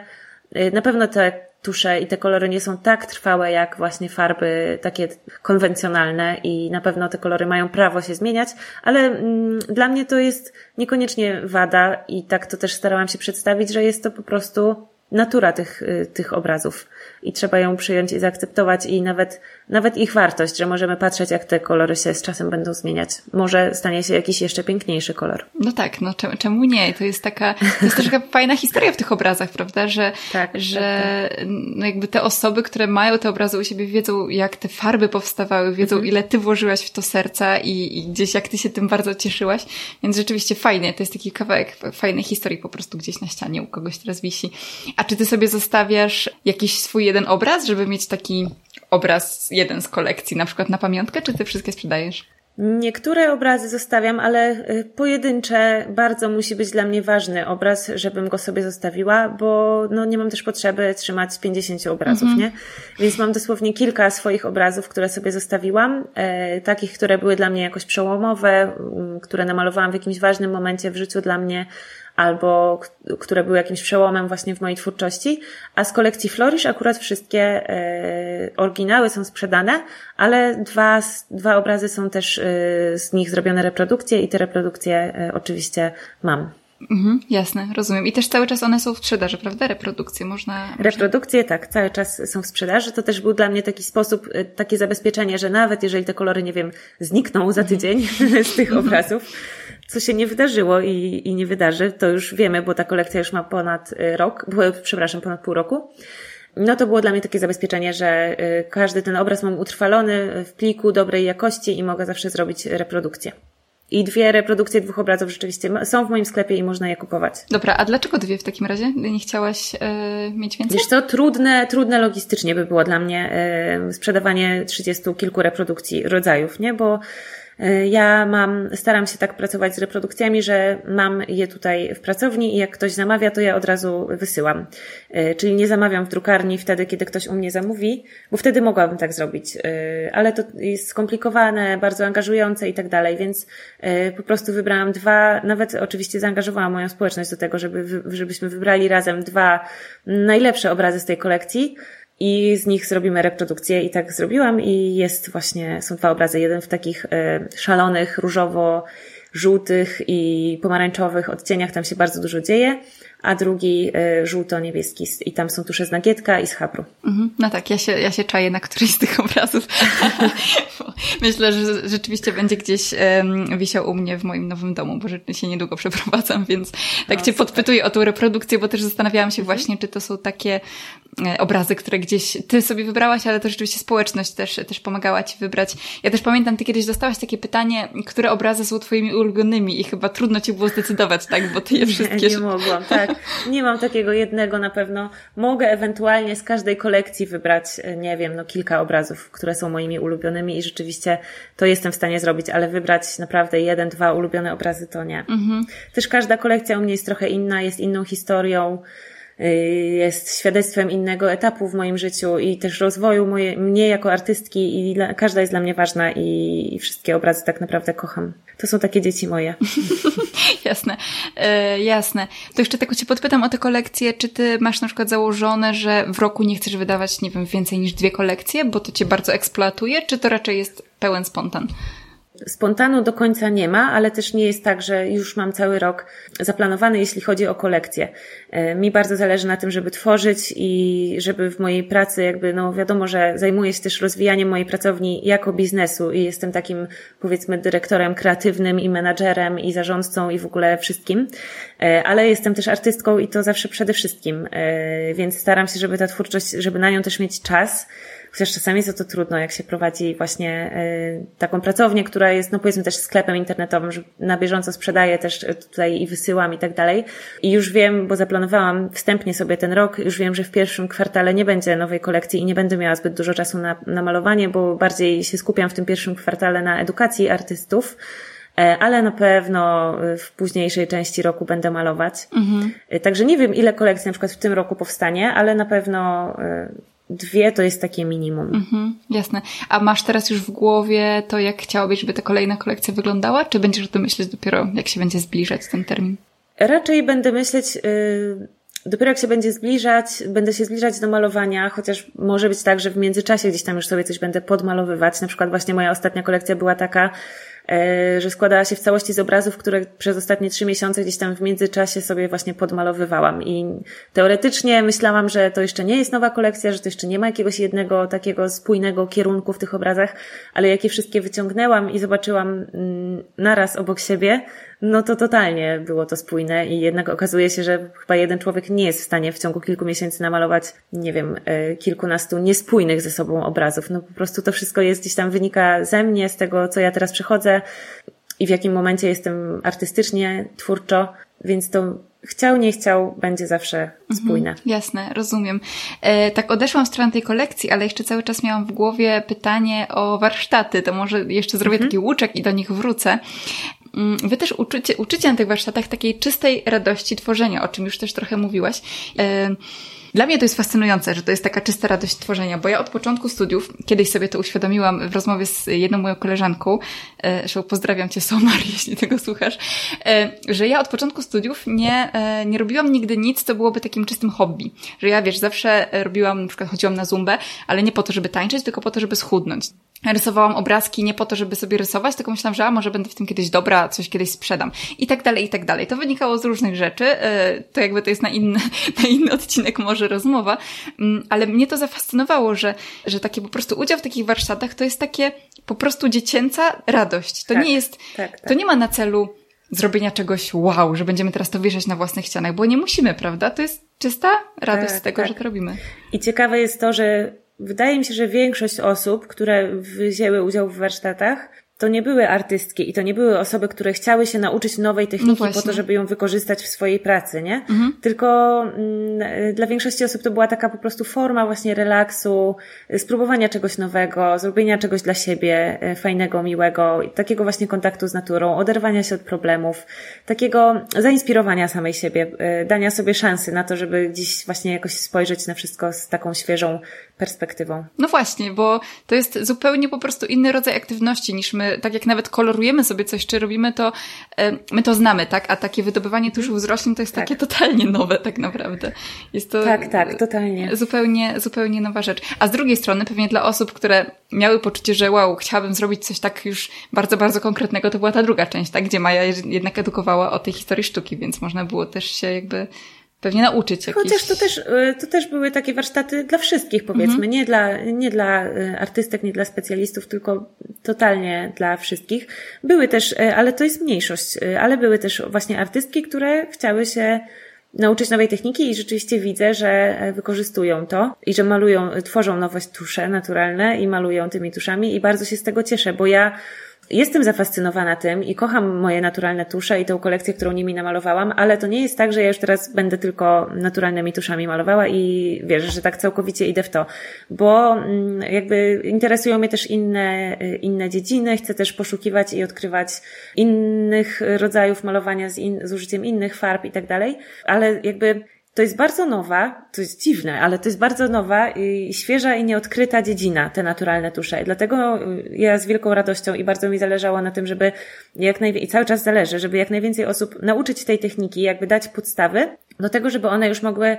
na pewno te tusze i te kolory nie są tak trwałe jak właśnie farby takie konwencjonalne i na pewno te kolory mają prawo się zmieniać, ale mm, dla mnie to jest niekoniecznie wada i tak to też starałam się przedstawić, że jest to po prostu natura tych, y, tych obrazów. I trzeba ją przyjąć i zaakceptować i nawet, nawet ich wartość, że możemy patrzeć, jak te kolory się z czasem będą zmieniać. Może stanie się jakiś jeszcze piękniejszy kolor. No tak, no czemu nie? To jest taka, to jest taka fajna historia w tych obrazach, prawda? Że, tak, że tak, tak. No jakby te osoby, które mają te obrazy u siebie, wiedzą, jak te farby powstawały, wiedzą, mhm. ile ty włożyłaś w to serca i, i gdzieś jak ty się tym bardzo cieszyłaś. Więc rzeczywiście fajnie, to jest taki kawałek fajnej historii po prostu gdzieś na ścianie u kogoś teraz wisi. A czy ty sobie zostawiasz jakiś swój jeden obraz, żeby mieć taki obraz jeden z kolekcji, na przykład na pamiątkę, czy ty wszystkie sprzedajesz? Niektóre obrazy zostawiam, ale y, pojedyncze bardzo musi być dla mnie ważny obraz, żebym go sobie zostawiła, bo no nie mam też potrzeby trzymać 50 obrazów, -hmm. nie? Więc mam dosłownie kilka swoich obrazów, które sobie zostawiłam, e, takich, które były dla mnie jakoś przełomowe, które namalowałam w jakimś ważnym momencie w życiu dla mnie, albo które były jakimś przełomem właśnie w mojej twórczości, a z kolekcji Flourish akurat wszystkie e, oryginały są sprzedane, ale dwa, dwa obrazy są też e, z nich zrobione reprodukcje i te reprodukcje e, oczywiście mam. Mhm, jasne, rozumiem. I też cały czas one są w sprzedaży, prawda? Reprodukcje można. Reprodukcje, tak, cały czas są w sprzedaży. To też był dla mnie taki sposób, takie zabezpieczenie, że nawet jeżeli te kolory, nie wiem, znikną za tydzień mhm. z tych obrazów, co się nie wydarzyło i, i nie wydarzy, to już wiemy, bo ta kolekcja już ma ponad y, rok, przepraszam, ponad pół roku. No to było dla mnie takie zabezpieczenie, że y, każdy ten obraz mam utrwalony w pliku dobrej jakości i mogę zawsze zrobić reprodukcję. I dwie reprodukcje dwóch obrazów rzeczywiście są w moim sklepie i można je kupować. Dobra, a dlaczego dwie w takim razie? Nie chciałaś yy, mieć więcej? Wiesz co, trudne, trudne logistycznie by było dla mnie yy, sprzedawanie trzydziestu kilku reprodukcji rodzajów, nie? Bo ja mam, staram się tak pracować z reprodukcjami, że mam je tutaj w pracowni i jak ktoś zamawia, to ja od razu wysyłam. E, czyli nie zamawiam w drukarni wtedy, kiedy ktoś u mnie zamówi, bo wtedy mogłabym tak zrobić. E, ale to jest skomplikowane, bardzo angażujące i tak dalej, więc po prostu wybrałam dwa, nawet oczywiście zaangażowałam moją społeczność do tego, żeby, żebyśmy wybrali razem dwa najlepsze obrazy z tej kolekcji i z nich zrobimy reprodukcję i tak zrobiłam i jest właśnie, są dwa obrazy, jeden w takich e, szalonych, różowo żółtych i pomarańczowych odcieniach, tam się bardzo dużo dzieje, a drugi y, żółto-niebieski i tam są tusze z nagietka i z habru. Mhm. No tak, ja się, ja się czaję na któryś z tych obrazów. Myślę, że rzeczywiście będzie gdzieś um, wisiał u mnie w moim nowym domu, bo się niedługo przeprowadzam, więc tak no, Cię super. podpytuję o tą reprodukcję, bo też zastanawiałam się mhm. właśnie, czy to są takie e, obrazy, które gdzieś Ty sobie wybrałaś, ale to rzeczywiście społeczność też, też pomagała Ci wybrać. Ja też pamiętam, Ty kiedyś dostałaś takie pytanie, które obrazy są Twoimi ulubionymi i chyba trudno Ci było zdecydować, tak? Bo Ty je wszystkie... Nie, nie mogłam, tak. Nie mam takiego jednego na pewno. Mogę ewentualnie z każdej kolekcji wybrać, e, nie wiem, no kilka obrazów, które są moimi ulubionymi i rzeczywiście to jestem w stanie zrobić, ale wybrać naprawdę jeden, dwa ulubione obrazy to nie. Mhm. Też każda kolekcja u mnie jest trochę inna, jest inną historią. Y, jest świadectwem innego etapu w moim życiu i też rozwoju moje, mnie jako artystki i dla, każda jest dla mnie ważna i, i, wszystkie obrazy tak naprawdę kocham. To są takie dzieci moje. jasne, e, jasne. To jeszcze tylko Cię podpytam o te kolekcje. Czy Ty masz na przykład założone, że w roku nie chcesz wydawać, nie wiem, więcej niż dwie kolekcje, bo to Cię bardzo eksploatuje, czy to raczej jest pełen spontan? Spontanu do końca nie ma, ale też nie jest tak, że już mam cały rok zaplanowany, jeśli chodzi o kolekcję. E, mi bardzo zależy na tym, żeby tworzyć i żeby w mojej pracy jakby, no wiadomo, że zajmuję się też rozwijaniem mojej pracowni jako biznesu i jestem takim powiedzmy dyrektorem kreatywnym i menadżerem i zarządcą i w ogóle wszystkim, e, ale jestem też artystką i to zawsze przede wszystkim, e, więc staram się, żeby ta twórczość, żeby na nią też mieć czas, Chociaż czasami jest to trudno, jak się prowadzi właśnie y, taką pracownię, która jest, no powiedzmy też sklepem internetowym, że na bieżąco sprzedaję też y, tutaj i wysyłam i tak dalej. I już wiem, bo zaplanowałam wstępnie sobie ten rok, już wiem, że w pierwszym kwartale nie będzie nowej kolekcji i nie będę miała zbyt dużo czasu na, na malowanie, bo bardziej się skupiam w tym pierwszym kwartale na edukacji artystów e, ale na pewno y, w późniejszej części roku będę malować. Mhm. Także nie wiem, ile kolekcji na przykład w tym roku powstanie, ale na pewno dwie to jest takie minimum. Mhm, jasne. A masz teraz już w głowie to, jak chciałabyś, żeby ta kolejna kolekcja wyglądała? Czy będziesz o tym myśleć dopiero, jak się będzie zbliżać ten termin? Raczej będę myśleć... Yy dopiero jak się będzie zbliżać, będę się zbliżać do malowania, chociaż może być tak, że w międzyczasie gdzieś tam już sobie coś będę podmalowywać. Na przykład właśnie moja ostatnia kolekcja była taka, że składała się w całości z obrazów, które przez ostatnie trzy miesiące gdzieś tam w międzyczasie sobie właśnie podmalowywałam. I teoretycznie myślałam, że to jeszcze nie jest nowa kolekcja, że to jeszcze nie ma jakiegoś jednego takiego spójnego kierunku w tych obrazach, ale jak je wszystkie wyciągnęłam i zobaczyłam mm, naraz obok siebie, no to totalnie było to spójne i jednak okazuje się, że chyba jeden człowiek nie jest w stanie w ciągu kilku miesięcy namalować, nie wiem, e, kilkunastu niespójnych ze sobą obrazów. No po prostu to wszystko jest gdzieś tam wynika ze mnie, z tego, co ja teraz przychodzę i w jakim momencie jestem artystycznie, twórczo, więc to chciał, nie chciał, będzie zawsze mhm, spójne. Mhm, jasne, rozumiem. E, tak odeszłam w stronę tej kolekcji, ale jeszcze cały czas miałam w głowie pytanie o warsztaty. To może jeszcze zrobię mhm. taki łuczek i do nich wrócę. Mm, wy też uczycie, uczycie na tych warsztatach takiej czystej radości tworzenia, o czym już też trochę mówiłaś. E, dla mnie to jest fascynujące, że to jest taka czysta radość tworzenia, bo ja od początku studiów, kiedyś sobie to uświadomiłam w rozmowie z jedną moją koleżanką, e, zresztą pozdrawiam cię Somar, jeśli tego słuchasz, e, że ja od początku studiów nie, nie robiłam nigdy nic, co byłoby takim czystym hobby. Że ja, wiesz, zawsze robiłam, na przykład chodziłam na zumbę, ale nie po to, żeby tańczyć, tylko po to, żeby schudnąć rysowałam obrazki nie po to, żeby sobie rysować, tylko myślałam, że a może będę w tym kiedyś dobra, coś kiedyś sprzedam. I tak dalej, i tak dalej. To wynikało z różnych rzeczy. E, to jakby to jest na inny, na inny odcinek może rozmowa. Mm, ale mnie to zafascynowało, że, że taki po prostu udział w takich warsztatach to jest takie po prostu dziecięca radość. To tak, nie jest, tak, tak. to nie ma na celu zrobienia czegoś wow, że będziemy teraz to wieszać na własnych ścianach, bo nie musimy, prawda? To jest czysta radość tak, z tego, że to robimy. I ciekawe jest to, że Wydaje mi się, że większość osób, które wzięły udział w warsztatach, to nie były artystki i to nie były osoby, które chciały się nauczyć nowej techniki no po to, żeby ją wykorzystać w swojej pracy, nie? Mhm. Tylko mm, dla większości osób to była taka po prostu forma właśnie relaksu, spróbowania czegoś nowego, zrobienia czegoś dla siebie e, fajnego, miłego, takiego właśnie kontaktu z naturą, oderwania się od problemów, takiego zainspirowania samej siebie, e, dania sobie szansy na to, żeby gdzieś właśnie jakoś spojrzeć na wszystko z taką świeżą perspektywą. No właśnie, bo to jest zupełnie po prostu inny rodzaj aktywności niż my, tak jak nawet kolorujemy sobie coś, czy robimy to, e, my to znamy, tak? A takie wydobywanie tuszów z roślin to jest tak. takie totalnie nowe tak naprawdę. Jest to tak, tak, totalnie. Zupełnie, zupełnie nowa rzecz. A z drugiej strony pewnie dla osób, które miały poczucie, że wow, chciałabym zrobić coś tak już bardzo, bardzo konkretnego, to była ta druga część, tak? Gdzie Maja jednak edukowała o tej historii sztuki, więc można było też się jakby pewnie nauczyć jakiś... Chociaż to też, y, to też były takie warsztaty dla wszystkich, powiedzmy. Mhm. Nie, dla, nie dla y, artystek, nie dla specjalistów, tylko totalnie dla wszystkich. Były też, y, ale to jest mniejszość, ale były też właśnie artystki, które chciały się nauczyć nowej techniki i rzeczywiście widzę, że wykorzystują to i że malują, tworzą nowe tusze naturalne i malują tymi tuszami i bardzo się z tego cieszę, bo ja Jestem zafascynowana tym i kocham moje naturalne tusze i tą kolekcję, którą nimi namalowałam, ale to nie jest tak, że ja już teraz będę tylko naturalnymi tuszami malowała i wiesz, że tak całkowicie idę w to, bo mm, jakby interesują mnie też inne, inne dziedziny, chcę też poszukiwać i odkrywać innych rodzajów malowania z, in, z użyciem innych farb i tak dalej, ale jakby to jest bardzo nowa, to jest dziwne, ale to jest bardzo nowa i świeża i nieodkryta dziedzina, te naturalne tusze. Dlatego y, ja z wielką radością i bardzo mi zależało na tym, żeby jak najwięcej, i cały czas zależy, żeby jak najwięcej osób nauczyć tej techniki, jakby dać podstawy do tego, żeby one już mogły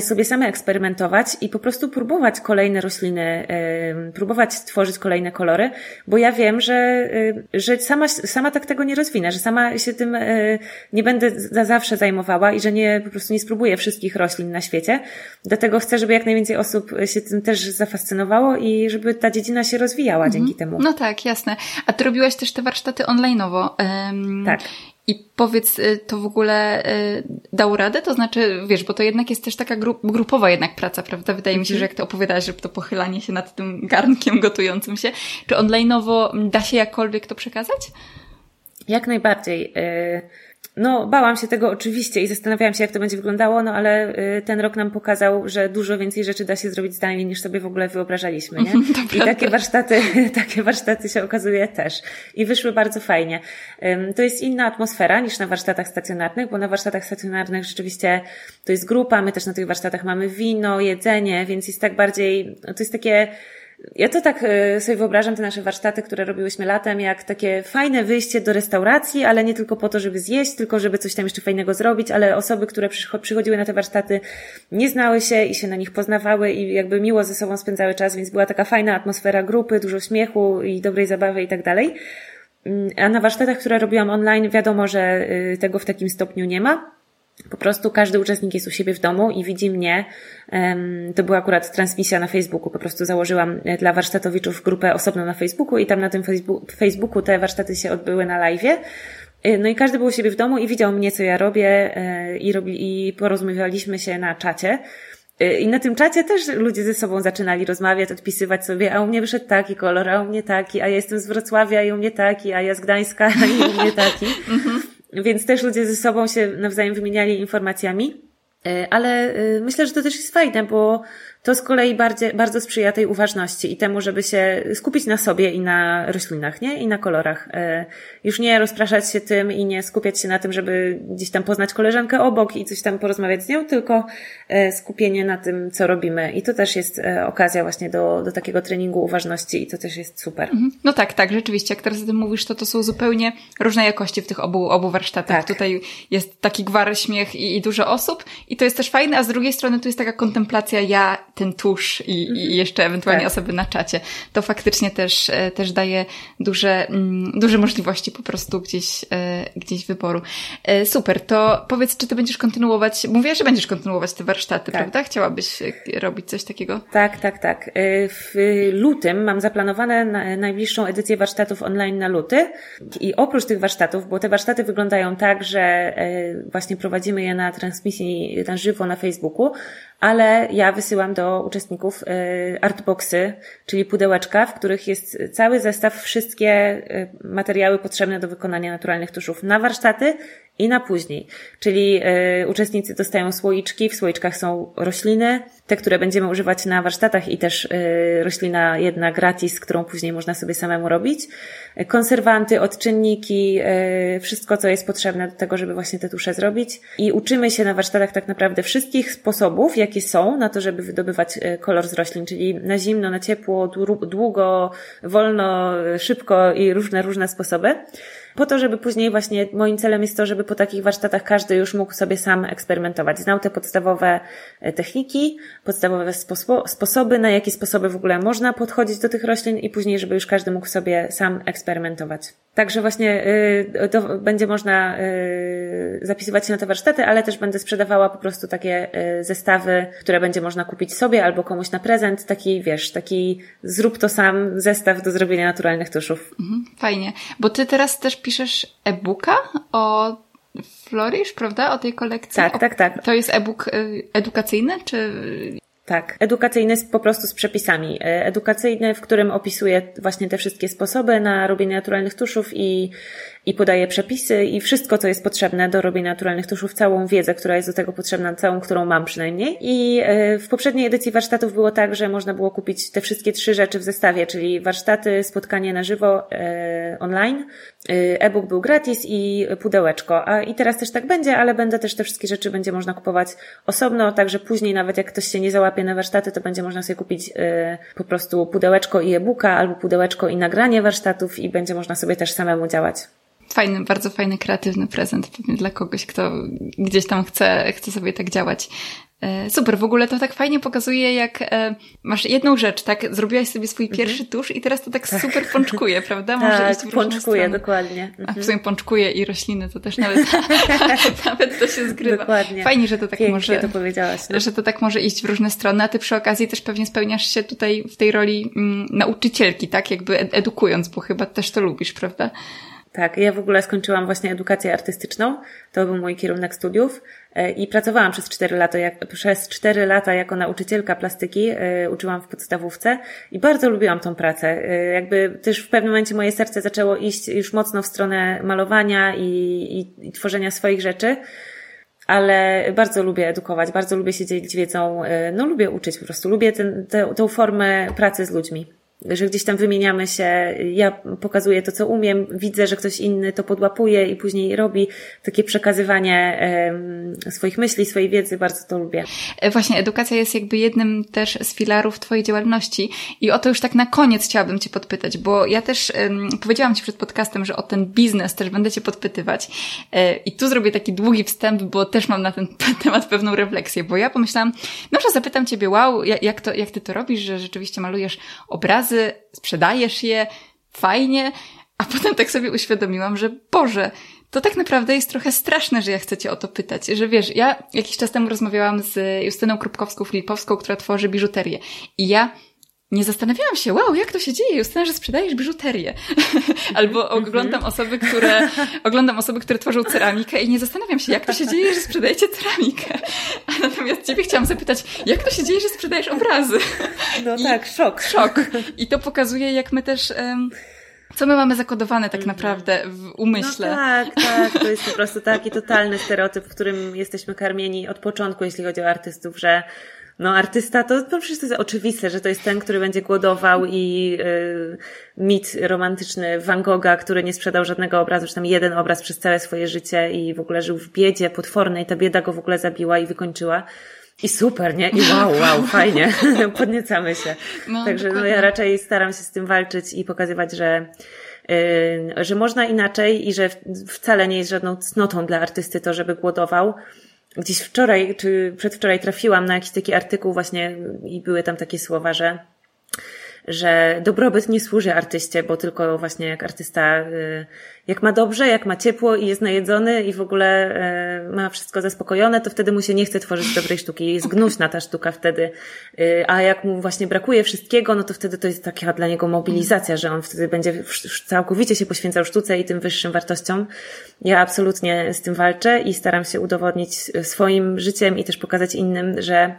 sobie same eksperymentować i po prostu próbować kolejne rośliny, próbować tworzyć kolejne kolory, bo ja wiem, że, y, że sama, sama tak tego nie rozwinę, że sama się tym e, nie będę za zawsze zajmowała i że nie, po prostu nie spróbuję wszystkich roślin na świecie. Dlatego chcę, żeby jak najwięcej osób się tym też zafascynowało i żeby ta dziedzina się rozwijała mhm. dzięki temu. No tak, jasne. A ty robiłaś też te warsztaty online'owo. Um, tak. I powiedz, y, to w ogóle y, dało radę? To znaczy, wiesz, bo to jednak jest też taka grup, grupowa jednak praca, prawda? Wydaje mi się, mhm. że jak to opowiadasz, że to pochylanie się nad tym garnkiem gotującym się, czy online'owo da się jakkolwiek to przekazać? Jak najbardziej. Y, no, bałam się tego oczywiście i zastanawiałam się, jak to będzie wyglądało, no ale y, ten rok nam pokazał, że dużo więcej rzeczy da się zrobić zdalnie, niż sobie w ogóle wyobrażaliśmy, nie? I takie warsztaty, takie warsztaty się okazuje też. I wyszły bardzo fajnie. To jest inna atmosfera niż na warsztatach stacjonarnych, bo na warsztatach stacjonarnych rzeczywiście to jest grupa, my też na tych warsztatach mamy wino, jedzenie, więc jest tak bardziej, to jest takie, ja to tak e, sobie wyobrażam te nasze warsztaty, które robiłyśmy latem, jak takie fajne wyjście do restauracji, ale nie tylko po to, żeby zjeść, tylko żeby coś tam jeszcze fajnego zrobić, ale osoby, które przychodziły na te warsztaty, nie znały się i się na nich poznawały i jakby miło ze sobą spędzały czas, więc była taka fajna atmosfera grupy, dużo śmiechu i dobrej zabawy i tak dalej. Mm, a na warsztatach, które robiłam online, wiadomo, że y, tego w takim stopniu nie ma. Po prostu każdy uczestnik jest u siebie w domu i widzi mnie. To była akurat transmisja na Facebooku. Po prostu założyłam e, dla warsztatowiczów grupę osobną na Facebooku i tam na tym Facebooku te warsztaty się odbyły na live. E, no i każdy był u siebie w domu i widział mnie, co ja robię e, i, robi, i porozumiewaliśmy się na czacie. I na tym czacie też ludzie ze sobą zaczynali rozmawiać, odpisywać sobie, a u mnie wyszedł taki kolor, a u mnie taki, a ja jestem z Wrocławia i u mnie taki, a ja z Gdańska i u mnie taki. Więc też ludzie ze sobą się nawzajem wymieniali informacjami. E, ale e, myślę, że to też jest fajne, bo to z kolei bardzo, bardzo sprzyja tej uważności i temu, żeby się skupić na sobie i na roślinach, nie? I na kolorach. Już nie rozpraszać się tym i nie skupiać się na tym, żeby gdzieś tam poznać koleżankę obok i coś tam porozmawiać z nią, tylko e, skupienie na tym, co robimy. I to też jest e, okazja właśnie do, do takiego treningu uważności i to też jest super. Mhm. No tak, tak, rzeczywiście. Jak teraz o tym mówisz, to to są zupełnie różne jakości w tych obu, obu warsztatach. Tak. Tutaj jest taki gwar, śmiech i, i dużo osób i to jest też fajne, a z drugiej strony tu jest taka kontemplacja ja, ten tusz i, i mhm. jeszcze ewentualnie tak. osoby na czacie. To faktycznie też, e, też daje duże, mm, duże możliwości po prostu gdzieś, e, gdzieś wyboru. E, super, to powiedz, czy ty będziesz kontynuować, mówię, że będziesz kontynuować te warsztaty, tak. prawda? Chciałabyś robić coś takiego? Tak, tak, tak. W lutym mam zaplanowane najbliższą edycję warsztatów online na luty i oprócz tych warsztatów, bo te warsztaty wyglądają tak, że właśnie prowadzimy je na transmisji na żywo na Facebooku, ale ja wysyłam do uczestników y, artboxy, czyli pudełeczka, w których jest cały zestaw, wszystkie y, materiały potrzebne do wykonania naturalnych tuszów. Na warsztaty i na później. Czyli y, uczestnicy dostają słoiczki, w słoiczkach są rośliny, te, które będziemy używać na warsztatach i też y, roślina jedna gratis, którą później można sobie samemu robić. Konserwanty, odczynniki, y, wszystko, co jest potrzebne do tego, żeby właśnie te tusze zrobić. I uczymy się na warsztatach tak naprawdę wszystkich sposobów, jakie są na to, żeby wydobywać kolor z roślin, czyli na zimno, na ciepło, długo, wolno, szybko i różne, różne sposoby po to, żeby później właśnie moim celem jest to, żeby po takich warsztatach każdy już mógł sobie sam eksperymentować. Znał te podstawowe e, techniki, podstawowe sposoby, na jakie sposoby w ogóle można podchodzić do tych roślin i później, żeby już każdy mógł sobie sam eksperymentować. Także właśnie y, to będzie można y, zapisywać się na te warsztaty, ale też będę sprzedawała po prostu takie y, zestawy, które będzie można kupić sobie albo komuś na prezent. Taki, wiesz, taki zrób to sam zestaw do zrobienia naturalnych tuszów. Mhm, fajnie. Bo ty teraz też piszesz e-booka o Flourish, prawda? O tej kolekcji. Tak, tak, tak. To jest e-book edukacyjny, czy Tak, edukacyjny po prostu z przepisami. E, edukacyjny, w którym opisuje właśnie te wszystkie sposoby na robienie naturalnych tuszów i, i podaje przepisy i wszystko, co jest potrzebne do robienia naturalnych tuszów, całą wiedzę, która jest do tego potrzebna, całą, którą mam przynajmniej. I e, w poprzedniej edycji warsztatów było tak, że można było kupić te wszystkie trzy rzeczy w zestawie, czyli warsztaty, spotkanie na żywo, e, online, e-book był gratis i pudełeczko. A i teraz też tak będzie, ale będę też te wszystkie rzeczy będzie można kupować osobno, także później nawet jak ktoś się nie załapie na warsztaty, to będzie można sobie kupić e, po prostu pudełeczko i e-booka albo pudełeczko i nagranie warsztatów i będzie można sobie też samemu działać. Fajny, bardzo fajny, kreatywny prezent pewnie dla kogoś, kto gdzieś tam chce, chce sobie tak działać. E, super, w ogóle to tak fajnie pokazuje, jak e, masz jedną rzecz, tak? Zrobiłaś sobie swój mhm. pierwszy tusz i teraz to tak, tak. super pączkuje, prawda? Może tak, iść pączkuje, dokładnie. Mhm. A w sumie pączkuje i rośliny, to też nawet, nawet to się zgrywa. Dokładnie. Fajnie, że to tak Pięknie może, to powiedziałaś. No. że to tak może iść w różne strony, a ty przy okazji też pewnie spełniasz się tutaj w tej roli mm, nauczycielki, tak? Jakby edukując, bo chyba też to lubisz, prawda? Tak, ja w ogóle skończyłam właśnie edukację artystyczną. To był mój kierunek studiów. E, i pracowałam przez 4 lata, jak, przez 4 lata jako nauczycielka plastyki, y, uczyłam w podstawówce i bardzo lubiłam tą pracę. Y, jakby też w pewnym momencie moje serce zaczęło iść już mocno w stronę malowania i, i, i tworzenia swoich rzeczy. Ale bardzo lubię edukować, bardzo lubię się dzielić wiedzą, no lubię uczyć po prostu, lubię ten, tę, tę formę pracy z ludźmi że gdzieś tam wymieniamy się, ja pokazuję to, co umiem, widzę, że ktoś inny to podłapuje i później robi takie przekazywanie swoich myśli, swojej wiedzy, bardzo to lubię. E, właśnie, edukacja jest jakby jednym też z filarów Twojej działalności i o to już tak na koniec chciałabym Cię podpytać, bo ja też powiedziałam Ci przed podcastem, że o ten biznes też będę Cię podpytywać e, i tu zrobię taki długi wstęp, bo też mam na ten temat pewną refleksję, bo ja pomyślałam, no, że zapytam Ciebie, wow, jak, to, jak Ty to robisz, że rzeczywiście malujesz obrazy, razy, sprzedajesz je, fajnie, a potem tak sobie uświadomiłam, że Boże, to tak naprawdę jest trochę straszne, że ja chcę cię o to pytać. Że wiesz, ja jakiś czas temu rozmawiałam z Justyną Krupkowską-Filipowską, która tworzy biżuterię. I ja nie zastanawiałam się, wow, jak to się dzieje, Justyna, że sprzedajesz biżuterię. Albo oglądam osoby, które, oglądam osoby, które tworzą ceramikę i nie zastanawiam się, jak to się dzieje, że sprzedajecie ceramikę. A natomiast ciebie chciałam zapytać, jak to się dzieje, że sprzedajesz obrazy? No I tak, szok. Szok. I to pokazuje, jak my też... Um, co my mamy zakodowane tak mhm. naprawdę w umyśle. No tak, tak. To jest po prostu taki totalny stereotyp, w którym jesteśmy karmieni od początku, jeśli chodzi o artystów, że no artysta to, to przecież to jest oczywiste, że to jest ten, który będzie głodował i yy, mit romantyczny Van Gogha, który nie sprzedał żadnego obrazu, czy tam jeden obraz przez całe swoje życie i w ogóle żył w biedzie potwornej, ta bieda go w ogóle zabiła i wykończyła. I super, nie? I wow, wow, fajnie. Podniecamy się. No, Także no, ja raczej staram się z tym walczyć i pokazywać, że Yy, że można inaczej i że wcale nie jest żadną cnotą dla artysty to, żeby głodował, gdzieś wczoraj czy przedwczoraj trafiłam na jakiś taki artykuł właśnie i były tam takie słowa, że że dobrobyt nie służy artyście, bo tylko właśnie jak artysta, y, jak ma dobrze, jak ma ciepło i jest najedzony i w ogóle y, ma wszystko zaspokojone, to wtedy mu się nie chce tworzyć dobrej sztuki. Jest gnuśna ta sztuka wtedy. Y, a jak mu właśnie brakuje wszystkiego, no to wtedy to jest taka dla niego mobilizacja, że on wtedy będzie całkowicie się poświęcał sztuce i tym wyższym wartościom. Ja absolutnie z tym walczę i staram się udowodnić swoim życiem i też pokazać innym, że E,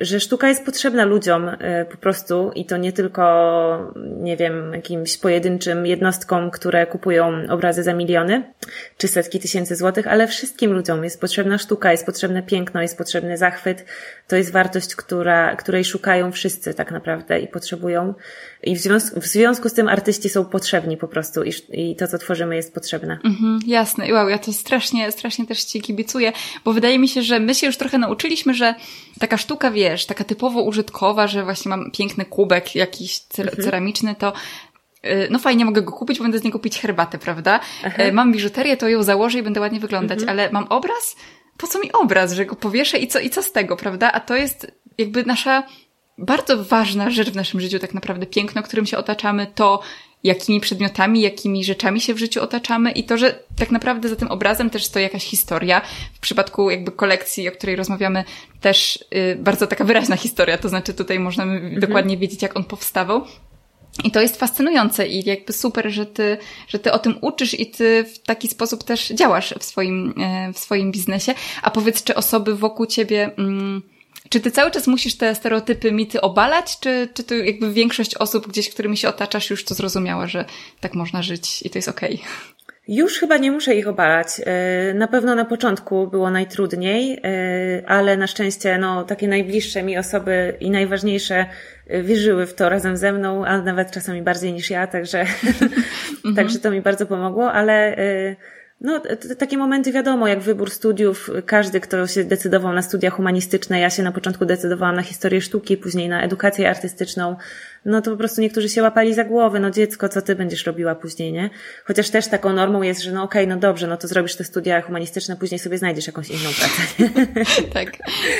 że sztuka jest potrzebna ludziom e, po prostu i to nie tylko, nie wiem, jakimś pojedynczym jednostkom, które kupują obrazy za miliony czy setki tysięcy złotych, ale wszystkim ludziom jest potrzebna sztuka, jest potrzebne piękno, jest potrzebny zachwyt. To jest wartość, która, której szukają wszyscy tak naprawdę i potrzebują. I w związku, w związku z tym artyści są potrzebni po prostu i, i to, co tworzymy jest potrzebne. Mhm, jasne. I wow, ja to strasznie, strasznie też Ci kibicuję, bo wydaje mi się, że my się już trochę nauczyliśmy, że taka sztuka, wiesz, taka typowo użytkowa, że właśnie mam piękny kubek jakiś mhm. ceramiczny, to y, no fajnie, mogę go kupić, bo będę z niego pić herbatę, prawda? Aha. Y, mam biżuterię, to ją założę i będę ładnie wyglądać, mhm. ale mam obraz? Po co mi obraz, że go powieszę i co, i co z tego, prawda? A to jest jakby nasza bardzo ważna rzecz w naszym życiu, tak naprawdę piękno, którym się otaczamy, to jakimi przedmiotami, jakimi rzeczami się w życiu otaczamy i to, że tak naprawdę za tym obrazem też stoi jakaś historia. W przypadku jakby kolekcji, o której rozmawiamy, też yy, bardzo taka wyraźna historia, to znaczy tutaj można mhm. dokładnie wiedzieć, jak on powstawał. I to jest fascynujące i jakby super, że ty, że ty o tym uczysz i ty w taki sposób też działasz w swoim, e, w swoim biznesie. A powiedz, czy osoby wokół ciebie, mm, Czy ty cały czas musisz te stereotypy, mity obalać, czy, czy ty jakby większość osób gdzieś, którymi się otaczasz, już to zrozumiała, że tak można żyć i to jest okej? Okay? Już chyba nie muszę ich obalać. E, na pewno na początku było najtrudniej, e, ale na szczęście no, takie najbliższe mi osoby i najważniejsze e, wierzyły w to razem ze mną, a nawet czasami bardziej niż ja, także, mhm. także to mi bardzo pomogło, ale no, takie momenty wiadomo, jak wybór studiów. Każdy, kto się decydował na studia humanistyczne, ja się na początku decydowałam na historię sztuki, później na edukację artystyczną, no to po prostu niektórzy się łapali za głowę, no dziecko, co ty będziesz robiła później, nie? Chociaż też taką normą jest, że no okej, okay, no dobrze, no to zrobisz te studia humanistyczne, później sobie znajdziesz jakąś inną pracę. tak,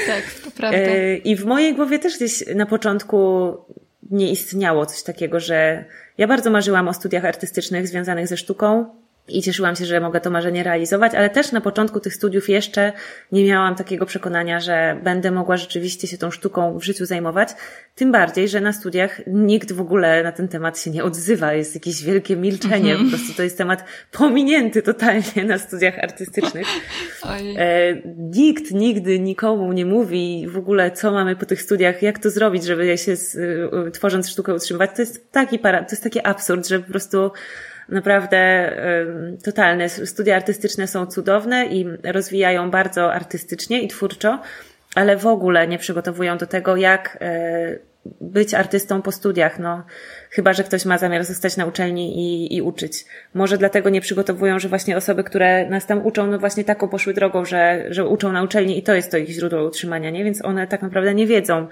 tak, to prawda. E, I w mojej głowie też gdzieś na początku nie istniało coś takiego, że ja bardzo marzyłam o studiach artystycznych związanych ze sztuką, i cieszyłam się, że mogę to marzenie realizować, ale też na początku tych studiów jeszcze nie miałam takiego przekonania, że będę mogła rzeczywiście się tą sztuką w życiu zajmować. Tym bardziej, że na studiach nikt w ogóle na ten temat się nie odzywa. Jest jakieś wielkie milczenie. Mm -hmm. Po prostu to jest temat pominięty totalnie na studiach artystycznych. E, nikt nigdy nikomu nie mówi w ogóle, co mamy po tych studiach, jak to zrobić, żeby się z, tworząc sztukę utrzymywać. To jest taki para, to jest taki absurd, że po prostu naprawdę totalne. Studia artystyczne są cudowne i rozwijają bardzo artystycznie i twórczo, ale w ogóle nie przygotowują do tego, jak e, być artystą po studiach, no. Chyba, że ktoś ma zamiar zostać na uczelni i, i uczyć. Może dlatego nie przygotowują, że właśnie osoby, które nas tam uczą, no właśnie taką poszły drogą, że, że uczą na uczelni i to jest to ich źródło utrzymania, nie? Więc one tak naprawdę nie wiedzą,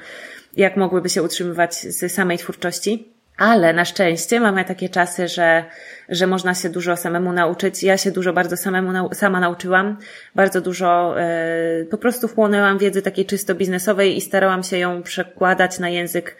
jak mogłyby się utrzymywać z samej twórczości. Ale na szczęście mamy takie czasy, że, że można się dużo samemu nauczyć. Ja się dużo bardzo samemu, sama nauczyłam. Bardzo dużo e, po prostu wchłonęłam wiedzy takiej czysto biznesowej i starałam się ją przekładać na język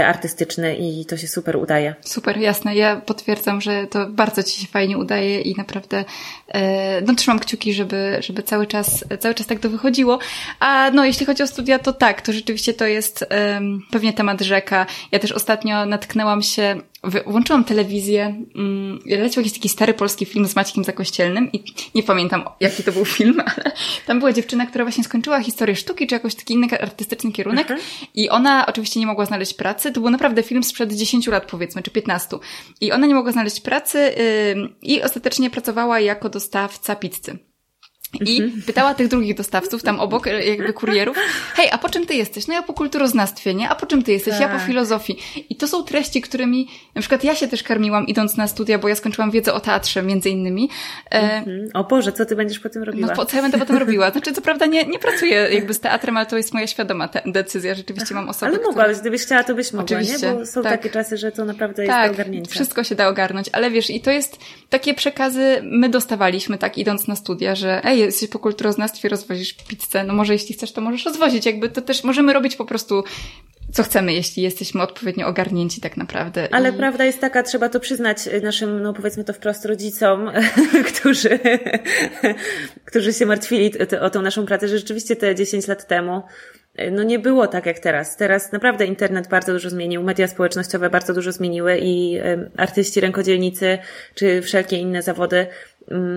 artystyczny i to się super udaje. Super, jasne. Ja potwierdzam, że to bardzo Ci się fajnie udaje i naprawdę e, no, trzymam kciuki, żeby, żeby cały czas, cały czas tak to wychodziło. A no, jeśli chodzi o studia, to tak, to rzeczywiście to jest um, pewnie temat rzeka. Ja też ostatnio natknęłam się włączyłam telewizję, mm, leciał jakiś taki stary polski film z Maćkiem Zakościelnym i nie pamiętam jaki to był film, ale tam była dziewczyna, która właśnie skończyła historię sztuki czy jakoś taki inny artystyczny kierunek uh-huh. i ona oczywiście nie mogła znaleźć pracy. To był naprawdę film sprzed 10 lat powiedzmy, czy 15. I ona nie mogła znaleźć pracy yy, i ostatecznie pracowała jako dostawca pizzy. I mhm. pytała tych drugich dostawców tam obok, e, jakby kurierów, hej, a po czym ty jesteś? No ja po kulturoznawstwie, nie? A po czym ty jesteś? Ja po tak. filozofii. I to są treści, którymi, na przykład ja się też karmiłam idąc na studia, bo ja skończyłam wiedzę o teatrze między innymi. E, mhm. O Boże, co ty będziesz po tym robiła? No po, co ja będę potem robiła? Znaczy, co prawda nie, nie pracuję jakby z teatrem, ale to jest moja świadoma decyzja. Rzeczywiście mam osobę, Ale mogłabyś, które... gdybyś chciała, to byś mogła, Oczywiście, nie? Bo są tak. takie czasy, że to naprawdę jest tak, do ogarnięcia. wszystko się da ogarnąć. Ale wiesz, i to jest, takie przekazy my dostawaliśmy tak idąc na studia, że ej, jesteś po kulturoznawstwie rozwozisz pizzę, no może jeśli chcesz, to możesz rozwozić. Jakby to też możemy robić po prostu co chcemy, jeśli jesteśmy odpowiednio ogarnięci tak naprawdę. Ale I... prawda jest taka, trzeba to przyznać naszym, no powiedzmy to wprost rodzicom, którzy, którzy się martwili o tą naszą pracę, że rzeczywiście te 10 lat temu no nie było tak jak teraz. Teraz naprawdę internet bardzo dużo zmienił, media społecznościowe bardzo dużo zmieniły i artyści, rękodzielnicy czy wszelkie inne zawody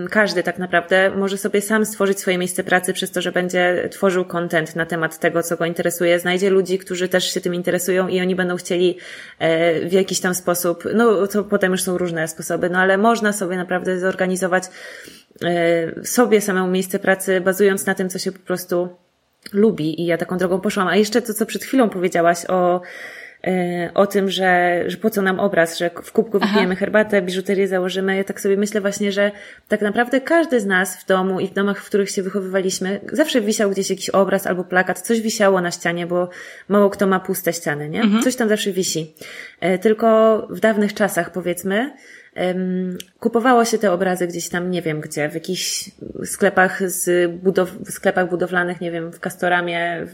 każdy tak naprawdę może sobie sam stworzyć swoje miejsce pracy przez to, że będzie tworzył content na temat tego, co go interesuje. Znajdzie ludzi, którzy też się tym interesują i oni będą chcieli e, w jakiś tam sposób, no to potem już są różne sposoby, no ale można sobie naprawdę zorganizować e, sobie samemu miejsce pracy, bazując na tym, co się po prostu lubi i ja taką drogą poszłam. A jeszcze to, co przed chwilą powiedziałaś o o tym, że, że po co nam obraz, że w kubku wypijemy Aha. herbatę, biżuterię założymy. Ja tak sobie myślę właśnie, że tak naprawdę każdy z nas w domu i w domach, w których się wychowywaliśmy, zawsze wisiał gdzieś jakiś obraz albo plakat, coś wisiało na ścianie, bo mało kto ma puste ściany, nie? Mhm. Coś tam zawsze wisi. E, tylko w dawnych czasach, powiedzmy, Kupowało się te obrazy gdzieś tam, nie wiem gdzie, w jakichś sklepach z budow sklepach budowlanych, nie wiem, w Kastoramie,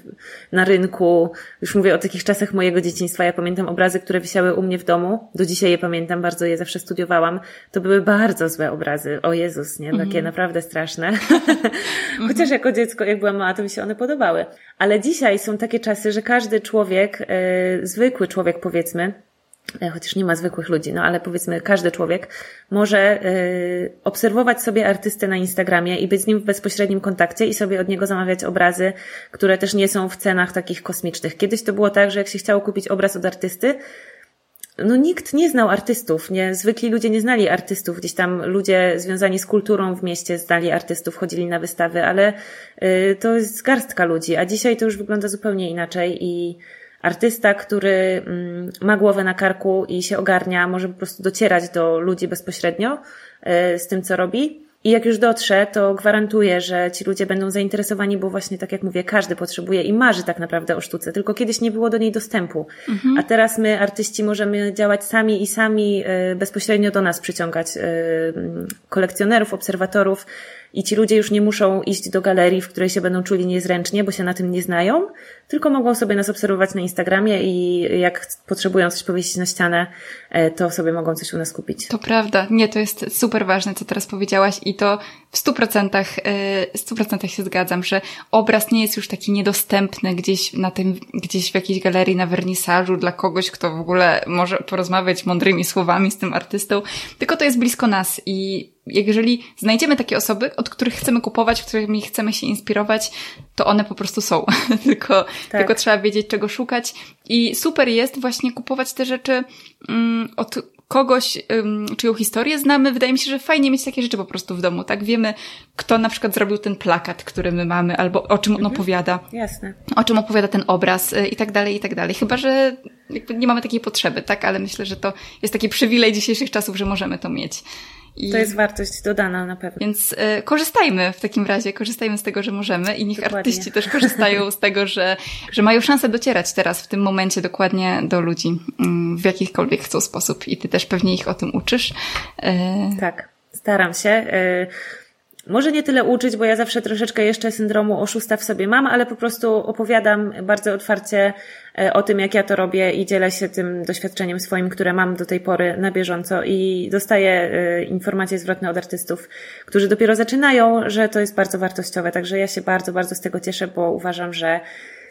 na rynku. Już mówię o takich czasach mojego dzieciństwa. Ja pamiętam obrazy, które wisiały u mnie w domu. Do dzisiaj je pamiętam, bardzo je zawsze studiowałam. To były bardzo złe obrazy. O Jezus, nie? Takie mm. naprawdę straszne. Chociaż jako dziecko, jak byłam mała, to mi się one podobały. Ale dzisiaj są takie czasy, że każdy człowiek, yy, zwykły człowiek powiedzmy, chociaż nie ma zwykłych ludzi, no ale powiedzmy każdy człowiek może y, obserwować sobie artystę na Instagramie i być z nim w bezpośrednim kontakcie i sobie od niego zamawiać obrazy, które też nie są w cenach takich kosmicznych. Kiedyś to było tak, że jak się chciało kupić obraz od artysty, no nikt nie znał artystów, nie, zwykli ludzie nie znali artystów, gdzieś tam ludzie związani z kulturą w mieście znali artystów, chodzili na wystawy, ale y, to jest garstka ludzi, a dzisiaj to już wygląda zupełnie inaczej i artysta, który mm, ma głowę na karku i się ogarnia, może po prostu docierać do ludzi bezpośrednio e, z tym, co robi. I jak już dotrze, to gwarantuję, że ci ludzie będą zainteresowani, bo właśnie tak jak mówię, każdy potrzebuje i marzy tak naprawdę o sztuce, tylko kiedyś nie było do niej dostępu. Mhm. A teraz my, artyści, możemy działać sami i sami e, bezpośrednio do nas przyciągać e, kolekcjonerów, obserwatorów, i ci ludzie już nie muszą iść do galerii, w której się będą czuli niezręcznie, bo się na tym nie znają, tylko mogą sobie nas obserwować na Instagramie i jak potrzebują coś powiedzieć na ścianę, e, to sobie mogą coś u nas kupić. To prawda. Nie, to jest super ważne, co teraz powiedziałaś i to w stu procentach, e, stu procentach się zgadzam, że obraz nie jest już taki niedostępny gdzieś na tym, gdzieś w jakiejś galerii na wernisażu dla kogoś, kto w ogóle może porozmawiać mądrymi słowami z tym artystą, tylko to jest blisko nas i jeżeli znajdziemy takie osoby, od których chcemy kupować, którymi chcemy się inspirować, to one po prostu są. tylko, tak. tylko trzeba wiedzieć, czego szukać. I super jest właśnie kupować te rzeczy um, od kogoś, um, czyją historię znamy. Wydaje mi się, że fajnie mieć takie rzeczy po prostu w domu, tak? Wiemy, kto na przykład zrobił ten plakat, który my mamy, albo o czym on mhm. opowiada. Jasne. O czym opowiada ten obraz y, i tak dalej, i tak dalej. Chyba, że nie mamy takiej potrzeby, tak? Ale myślę, że to jest taki przywilej dzisiejszych czasów, że możemy to mieć. I... To jest wartość dodana na pewno. Więc y, korzystajmy w takim razie, korzystajmy z tego, że możemy i niech dokładnie. artyści też korzystają z tego, że, że mają szansę docierać teraz w tym momencie dokładnie do ludzi y, w jakikolwiek chcą sposób i ty też pewnie ich o tym uczysz. Y... Tak, staram się. Y, może nie tyle uczyć, bo ja zawsze troszeczkę jeszcze syndromu oszusta w sobie mam, ale po prostu opowiadam bardzo otwarcie e, o tym, jak ja to robię i dzielę się tym doświadczeniem swoim, które mam do tej pory na bieżąco i dostaję e, informacje zwrotne od artystów, którzy dopiero zaczynają, że to jest bardzo wartościowe. Także ja się bardzo, bardzo z tego cieszę, bo uważam, że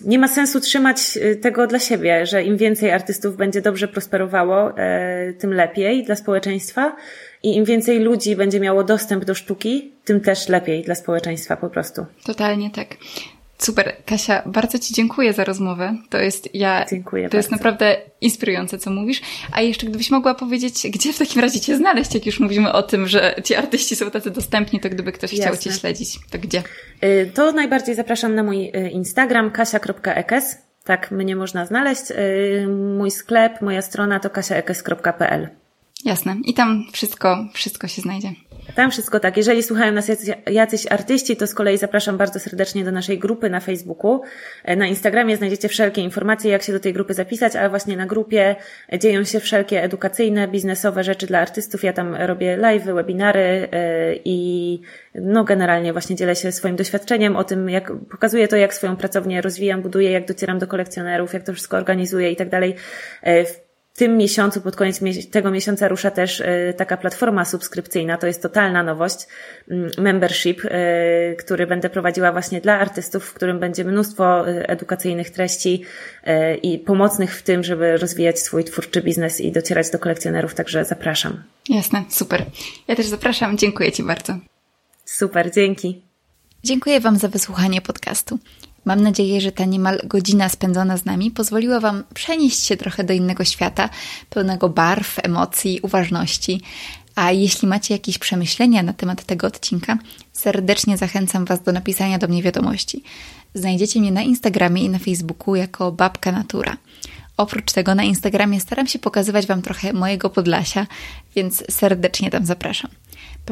nie ma sensu trzymać e, tego dla siebie, że im więcej artystów będzie dobrze prosperowało, tym lepiej dla społeczeństwa. I im więcej ludzi będzie miało dostęp do sztuki, tym też lepiej dla społeczeństwa po prostu. Totalnie tak. Super, Kasia, bardzo Ci dziękuję za rozmowę. To jest ja. Dziękuję. To bardzo. jest naprawdę inspirujące, co mówisz. A jeszcze gdybyś mogła powiedzieć, gdzie w takim razie Cię znaleźć, jak już mówimy o tym, że ci artyści są tacy dostępni, to gdyby ktoś Jasne. chciał Cię śledzić, to gdzie? Y, to najbardziej zapraszam na mój y, Instagram kasia.ekes. Tak mnie można znaleźć. Y, mój sklep, moja strona to kasiaekes.pl. Jasne. I tam wszystko, wszystko się znajdzie. Tam wszystko tak. Jeżeli słuchają nas jacyś, jacyś artyści, to z kolei zapraszam bardzo serdecznie do naszej grupy na Facebooku. E, na Instagramie znajdziecie wszelkie informacje, jak się do tej grupy zapisać, ale właśnie na grupie dzieją się wszelkie edukacyjne, biznesowe rzeczy dla artystów. Ja tam robię live, webinary e, i no generalnie właśnie dzielę się swoim doświadczeniem o tym, jak pokazuję to, jak swoją pracownię rozwijam, buduję, jak docieram do kolekcjonerów, jak to wszystko organizuję i tak dalej e, tym miesiącu, pod koniec tego miesiąca rusza też e, taka platforma subskrypcyjna, to jest totalna nowość, mm, membership, e, który będę prowadziła właśnie dla artystów, w którym będzie mnóstwo e, edukacyjnych treści i pomocnych w tym, żeby rozwijać swój twórczy biznes i docierać do kolekcjonerów, także zapraszam. Jasne, super. Ja też zapraszam, dziękuję Ci bardzo. Super, dzięki. Dziękuję Wam za wysłuchanie podcastu. Mam nadzieję, że ta niemal godzina spędzona z nami pozwoliła Wam przenieść się trochę do innego świata, pełnego barw, emocji, uważności. A jeśli macie jakieś przemyślenia na temat tego odcinka, serdecznie zachęcam Was do napisania do mnie wiadomości. Znajdziecie mnie na Instagramie i na Facebooku jako Babka Natura. Oprócz tego na Instagramie staram się pokazywać Wam trochę mojego Podlasia, więc serdecznie tam zapraszam.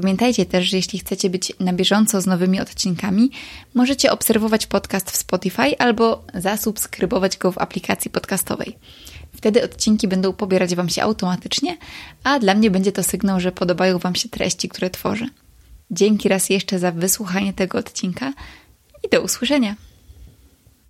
Pamiętajcie też, że jeśli chcecie być na bieżąco z nowymi odcinkami, możecie obserwować podcast w Spotify albo zasubskrybować go w aplikacji podcastowej. Wtedy odcinki będą pobierać Wam się automatycznie, a dla mnie będzie to sygnał, że podobają Wam się treści, które tworzę. Dzięki raz jeszcze za wysłuchanie tego odcinka i do usłyszenia.